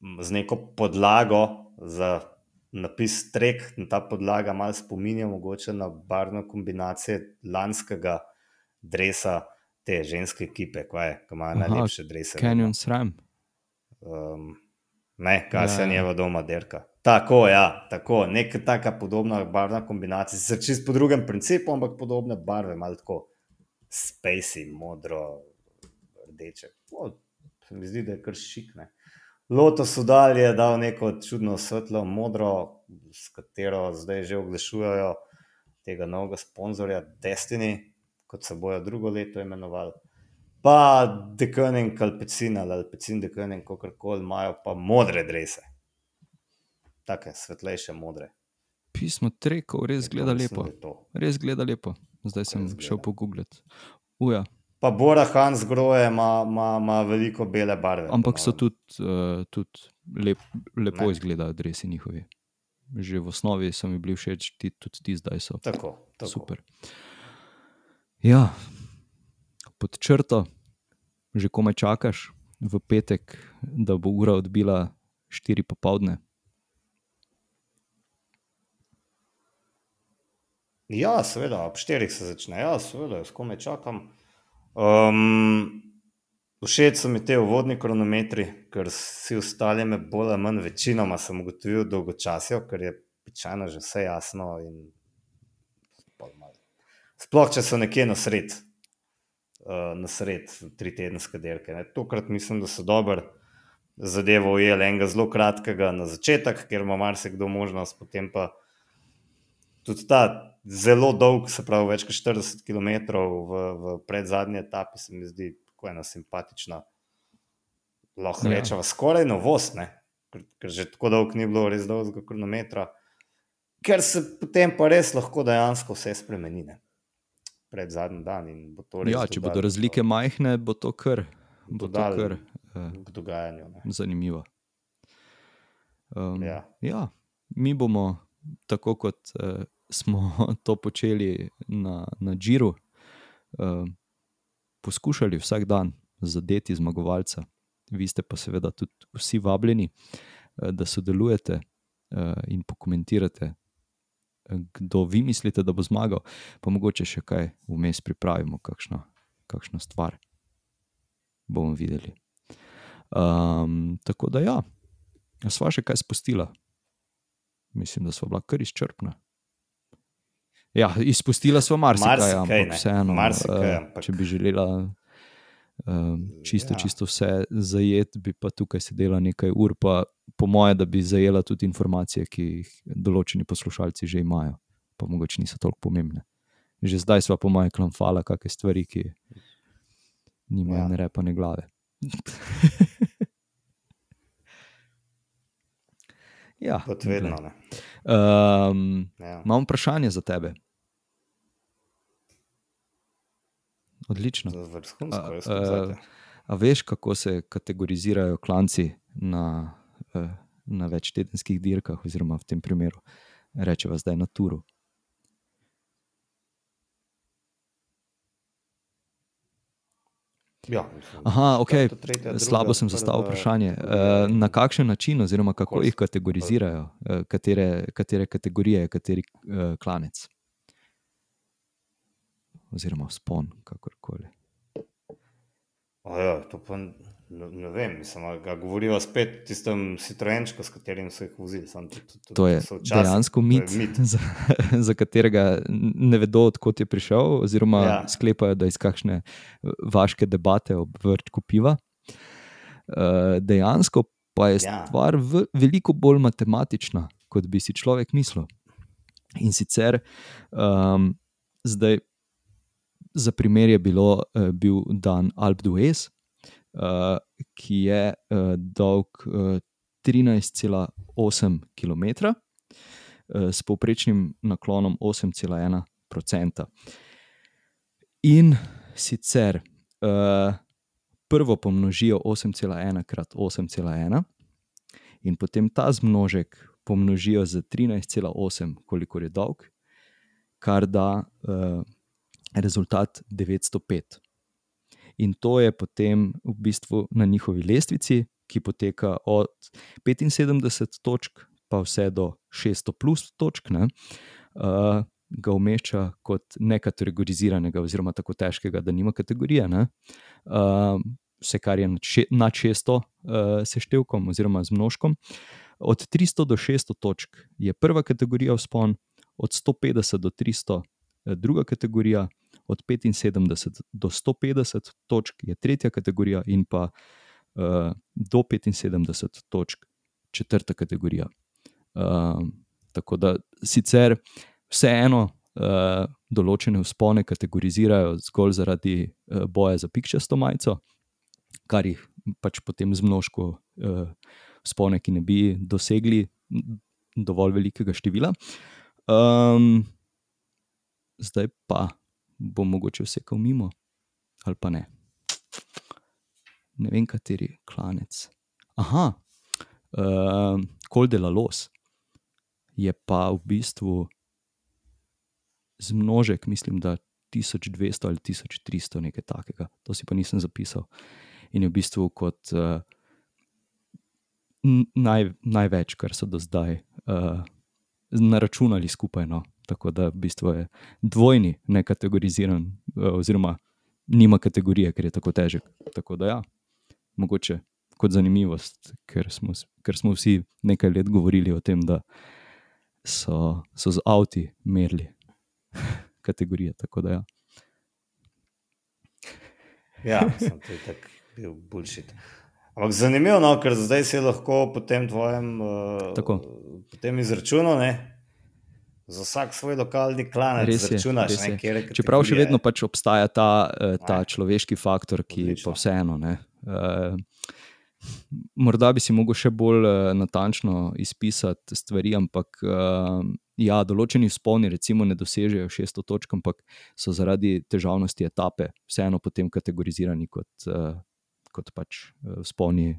z neko podlago za napis Trek, ta podlaga malo spominja mogoče na barvno kombinacijo lanskega dresa te ženske ekipe, kaj je, ki Aha, najlepše drese. Canyon Sram. Um, ne, kaj se Ja, ja. njeva doma derka. Tako, ja, tako, neka taka podobna barvna kombinacija, sicer čist po drugem principu, ampak podobne barve, malo tako spacey, modro, rdeče. O, se mi zdi, da je kar šikne. Lotus Udal je dal neko čudno svetlo modro, s katero zdaj že oglašujejo tega novega sponzorja Destiny, kot se bojo drugo leto imenovali. Pa Dekoning, Alpecin ali Alpecin, Dekoning, kako koli imajo pa modre drese. Take svetlejše modre. Pismo Trekov res To gleda mislim, lepo. Res gleda lepo. Zdaj sem Res šel pogooglati. Uja, Pa Bora Hans groje ima, veliko bele barve. ampak so tudi, uh, tudi lep, lepo Ne. izgledajo, dresi njihovi. Že v osnovi so mi bili všeč, ti, tudi ti zdaj so. Tako, tako. Super. Ja, pod črto, že komaj čakaš v petek, da bo ura odbila 4 popovdne. Ja, seveda, ob štirih se začne, ja, seveda, jaz komaj čakam. Um, všeč so mi te uvodni kronometri, ker vsi ostali me bolj ali manj večinoma sem ugotovil dolgočasijo, ker je običajno že vse jasno. Sploh, če so nekje na sred, uh, na sred tri tedenske dirke. Ne. Tokrat mislim, da so dobro zadevo ujeli enega zelo kratkega na začetek, ker ima marsikdo možnost, potem pa tudi ta zelo dolg, se pravi več kot 40 km v, v predzadnji etapi, se mi zdi tako ena simpatična, lahko ja. rečemo, skoraj novost, ne? ker, ker že tako dolg ni bilo res dolgega kronometra, ker se potem pa res lahko dejansko vse spremeni. Ne? Pred zadnji dan. Ja, če bodo razlike majhne, bo to kar, bo to kar uh, k dogajanju. Ne? zanimivo. Um, Ja. ja, mi bomo, tako kot uh, smo to počeli na, na Džiru, uh, poskušali vsak dan zadeti zmagovalca. Vi ste pa seveda tudi vsi vabljeni, uh, da sodelujete uh, in pokomentirate, kdo vi mislite, da bo zmagal, pa mogoče še kaj vmes pripravimo, kakšno, kakšno stvar. Bomo videli. Um, tako da, ja, sva še kaj spustila. Mislim, da smo bila kar izčrpna. Ja, izpustila smo marsikaj, Marsikaj, ampak ne. vseeno, Marsikaj, eh, ampak- če bi želela um, čisto, Ja. čisto vse zajeti, bi pa tukaj sedela nekaj ur, pa po moje, da bi zajela tudi informacije, ki jih določeni poslušalci že imajo, pa mogoče niso toliko pomembne. Že zdaj smo, po mojem, klamfala kakšne stvari, ki nimajo Ja. ne repa, ne glave. ja, Kot vedno. Ne? Um, Ja. imam vprašanje za tebe. Odlično. Vrhunsko, A, zate. A veš, kako se kategorizirajo klanci na, eh, na večtedenskih dirkah, oziroma v tem primeru, rečemo zdaj na turu? Ja, mislim, Aha, ok, tretja, druga, slabo sem zastavil vprašanje. Eh, Na kakšen način, oziroma kako jih kategorizirajo, Eh, katere, katere kategorije je kateri klanec? Oziroma spon, kakorkoli. Ojo, to pa ne, ne vem, mislim, a ga govorijo spet o tistem Citroenčku, s katerim so jih vozili. Sam, to, to, To je so včasih- dejansko to je mit, mit. za, za katerega ne vedo, odkot je prišel, oziroma ja. Ja. sklepajo, da iz kakšne vaške debate ob vrčku piva. Eh, Dejansko pa je Ja. stvar v, veliko bolj matematična, kot bi si človek mislil. In sicer um, zdaj, za primer je bilo, uh, bil dan Alp d'Huez, uh, ki je uh, dolg uh, 13,8 km s povprečnim naklonom 8,1 %. In sicer prvo pomnožijo 8,1 krat 8,1 In potem ta zmnožek pomnožijo z 13,8, kolikor je dolg, kar da rezultat 905. In to je potem v bistvu na njihovi lestvici, ki poteka od 75 točk pa vse do 600 plus točk, ne, uh, ga umešča kot nekategoriziranega, oziroma tako težkega, da nima kategorije. Uh, vse, kar je nad 600 uh, seštevkom oziroma z množkom. Od 300 do 600 točk je prva kategorija vzpon, od 150 do 300 je druga kategorija, od 75 do 150 točk je tretja kategorija, in pa uh, do 75 točk četrta kategorija. Uh, tako da sicer vseeno uh, določene vzpone kategorizirajo zgolj zaradi uh, boja za pikčasto majico, kar jih pač potem z množko uh, vzpone, ki ne bi dosegli dovolj velikega števila. Um, zdaj pa bo mogoče vsekal mimo, ali pa ne. Ne vem, kateri klanec. Aha, uh, Koldela Los je pa v bistvu zmnožek, mislim, da 1200 ali 1300, nekaj takega. To si pa nisem zapisal. In je v bistvu kot uh, naj, največ, kar so do zdaj uh, naračunali skupaj. No. Tako da v bistvu je dvojni, ne kategoriziran, uh, oziroma nima kategorije, ker je tako težek. Tako da ja, mogoče kot zanimivost, ker smo, ker smo vsi nekaj let govorili o tem, da so, so z avti merili kategorije. Ja, ja sem tudi tak bil bullshit. Ampak zanimivo, no, ker zdaj si lahko po tem tvojem uh, izračunu, ne, za vsak svoj lokalni klan, res je, računaš, res je. Ne, Čeprav še vedno pač obstaja ta, eh, ta človeški faktor, ki Odlično. pa vseeno. Ne, uh, morda bi si mogel še bolj uh, natančno izpisati stvari, ampak uh, ja, določeni spolni, recimo, ne dosežejo 600 točk, ampak so zaradi težavnosti etape vseeno potem kategorizirani kot. Uh, kot pač spolni.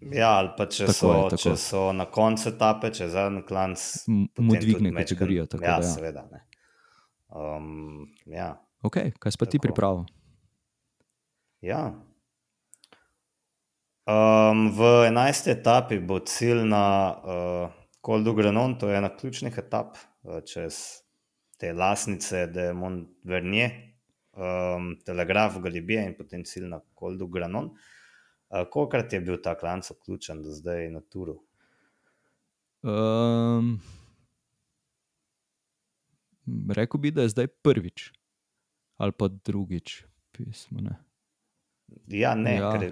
Ja, ali pa če, tako so, je, če so na koncu etape, če za en klan mu dvigne kategorijo. Tako, ja, da, ja, seveda. Um, ja. Ok, kaj si pa ti pripravil? Ja. Um, v 11. etapi bo cilj na uh, Koldu Granon, to je ena ključnih etap uh, čez te lasnice, da je Montvernier, um, Telegraf, Galibija in potem cilj na Koldu Granon. Uh, Kolikrat je bil ta klanc vključen do zdaj na Turu? Um, Rekl bi, da je zdaj prvič ali pa drugič, pismo. Ne. Ja, ne, ja. Ker,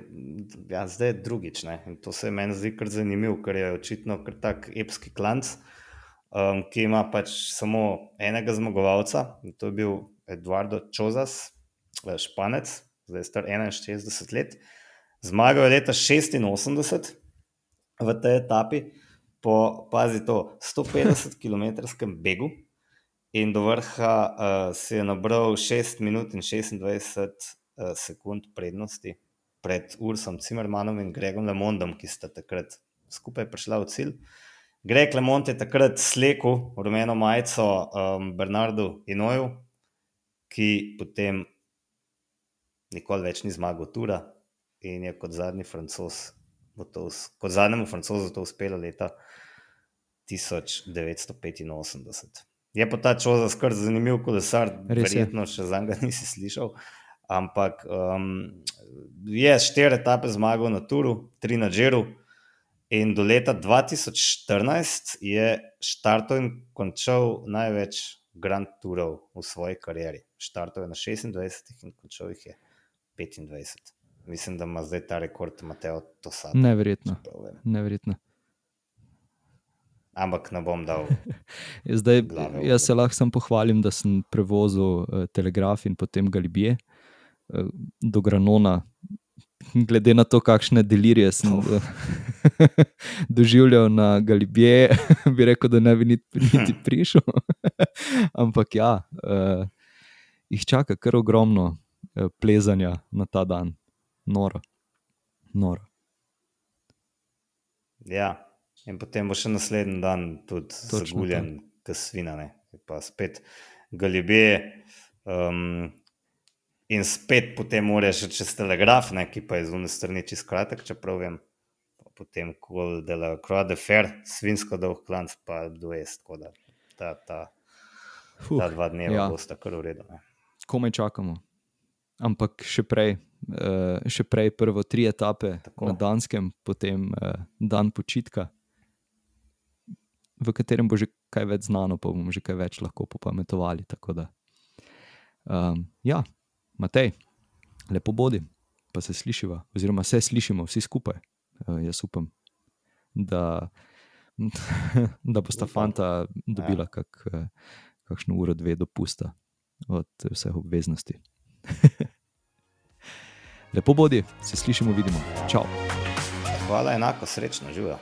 ja, zdaj je drugič. Ne. In to se meni zdi kar zanimivo, ker je očitno kar tak epski klanc, um, ki ima pač samo enega zmagovalca. To je bil Eduardo Čozas, eh, španec, zdaj star 61 let. Zmagal je leta 86 v tej etapi, po pazi to 150 km begu in do vrha uh, si je nabral 6 minut in 26 uh, eh, sekund prednosti pred Ursom Cimermanom in Gregom Lemondom, ki sta takrat skupaj prišla v cilj. Greg Lemond je takrat slekel rumeno majico um, Bernardu Inoju, ki potem nikoli več ni zmagal Tura in je kot zadnji francos, to, kot zadnjemu francozu to uspelo leta 1985. Je pa ta čoza skrb zanimiv kolesar, verjetno še za njega nisi slišal. Ampak um, je štiri etape zmagal na Turu, tri na Džeru. In do leta 2014 je štartov in končal največ Grand Tourov v svoji karieri. Štartov je na 26 in končal jih je 25. Mislim, da ima zdaj ta rekord Mateo Tosad. Neverjetno. Neverjetno. Ampak ne bom dal. zdaj, jaz se lahko samo pohvalim, da sem prevozil uh, telegraf in potem Galibije uh, do Granona. Glede na to, kakšne delirije sem oh. doživljal na Galibije, bi rekel, da ne bi niti, niti prišel. Ampak ja, uh, jih čaka kar ogromno uh, plezanja na ta dan, noro. noro. Ja. In potem bo še naslednji dan tudi Točno zaguljen, kot svina, ne. pa spet galibije. Um, in spet potem moraš čez telegraf, ne, ki pa je zunaj strani čez kratek, čeprav vem. Potem, ko delajo krode fer, svinsko dolg klanc, pa dojest, tako da ta, ta, Fuh, ta dva dneva ja. ja. bosta kar. Ne. komaj čakamo. Ampak še prej, uh, še prej prvo tri etape Tako. Na Danskem, potem uh, dan počitka, v katerem bo že kaj več znano, pa bomo že kaj več lahko popametovali. Da, um, ja, Matej, lepo bodi, pa se slišiva, oziroma se slišimo vsi skupaj. Uh, jaz upam, da, da bosta Upam. fanta dobila ja. kak, kakšno uro, dve dopusta od vseh obveznosti. Lepo bodi, se slišimo, vidimo. Čau. Hvala, enako srečno, živijo.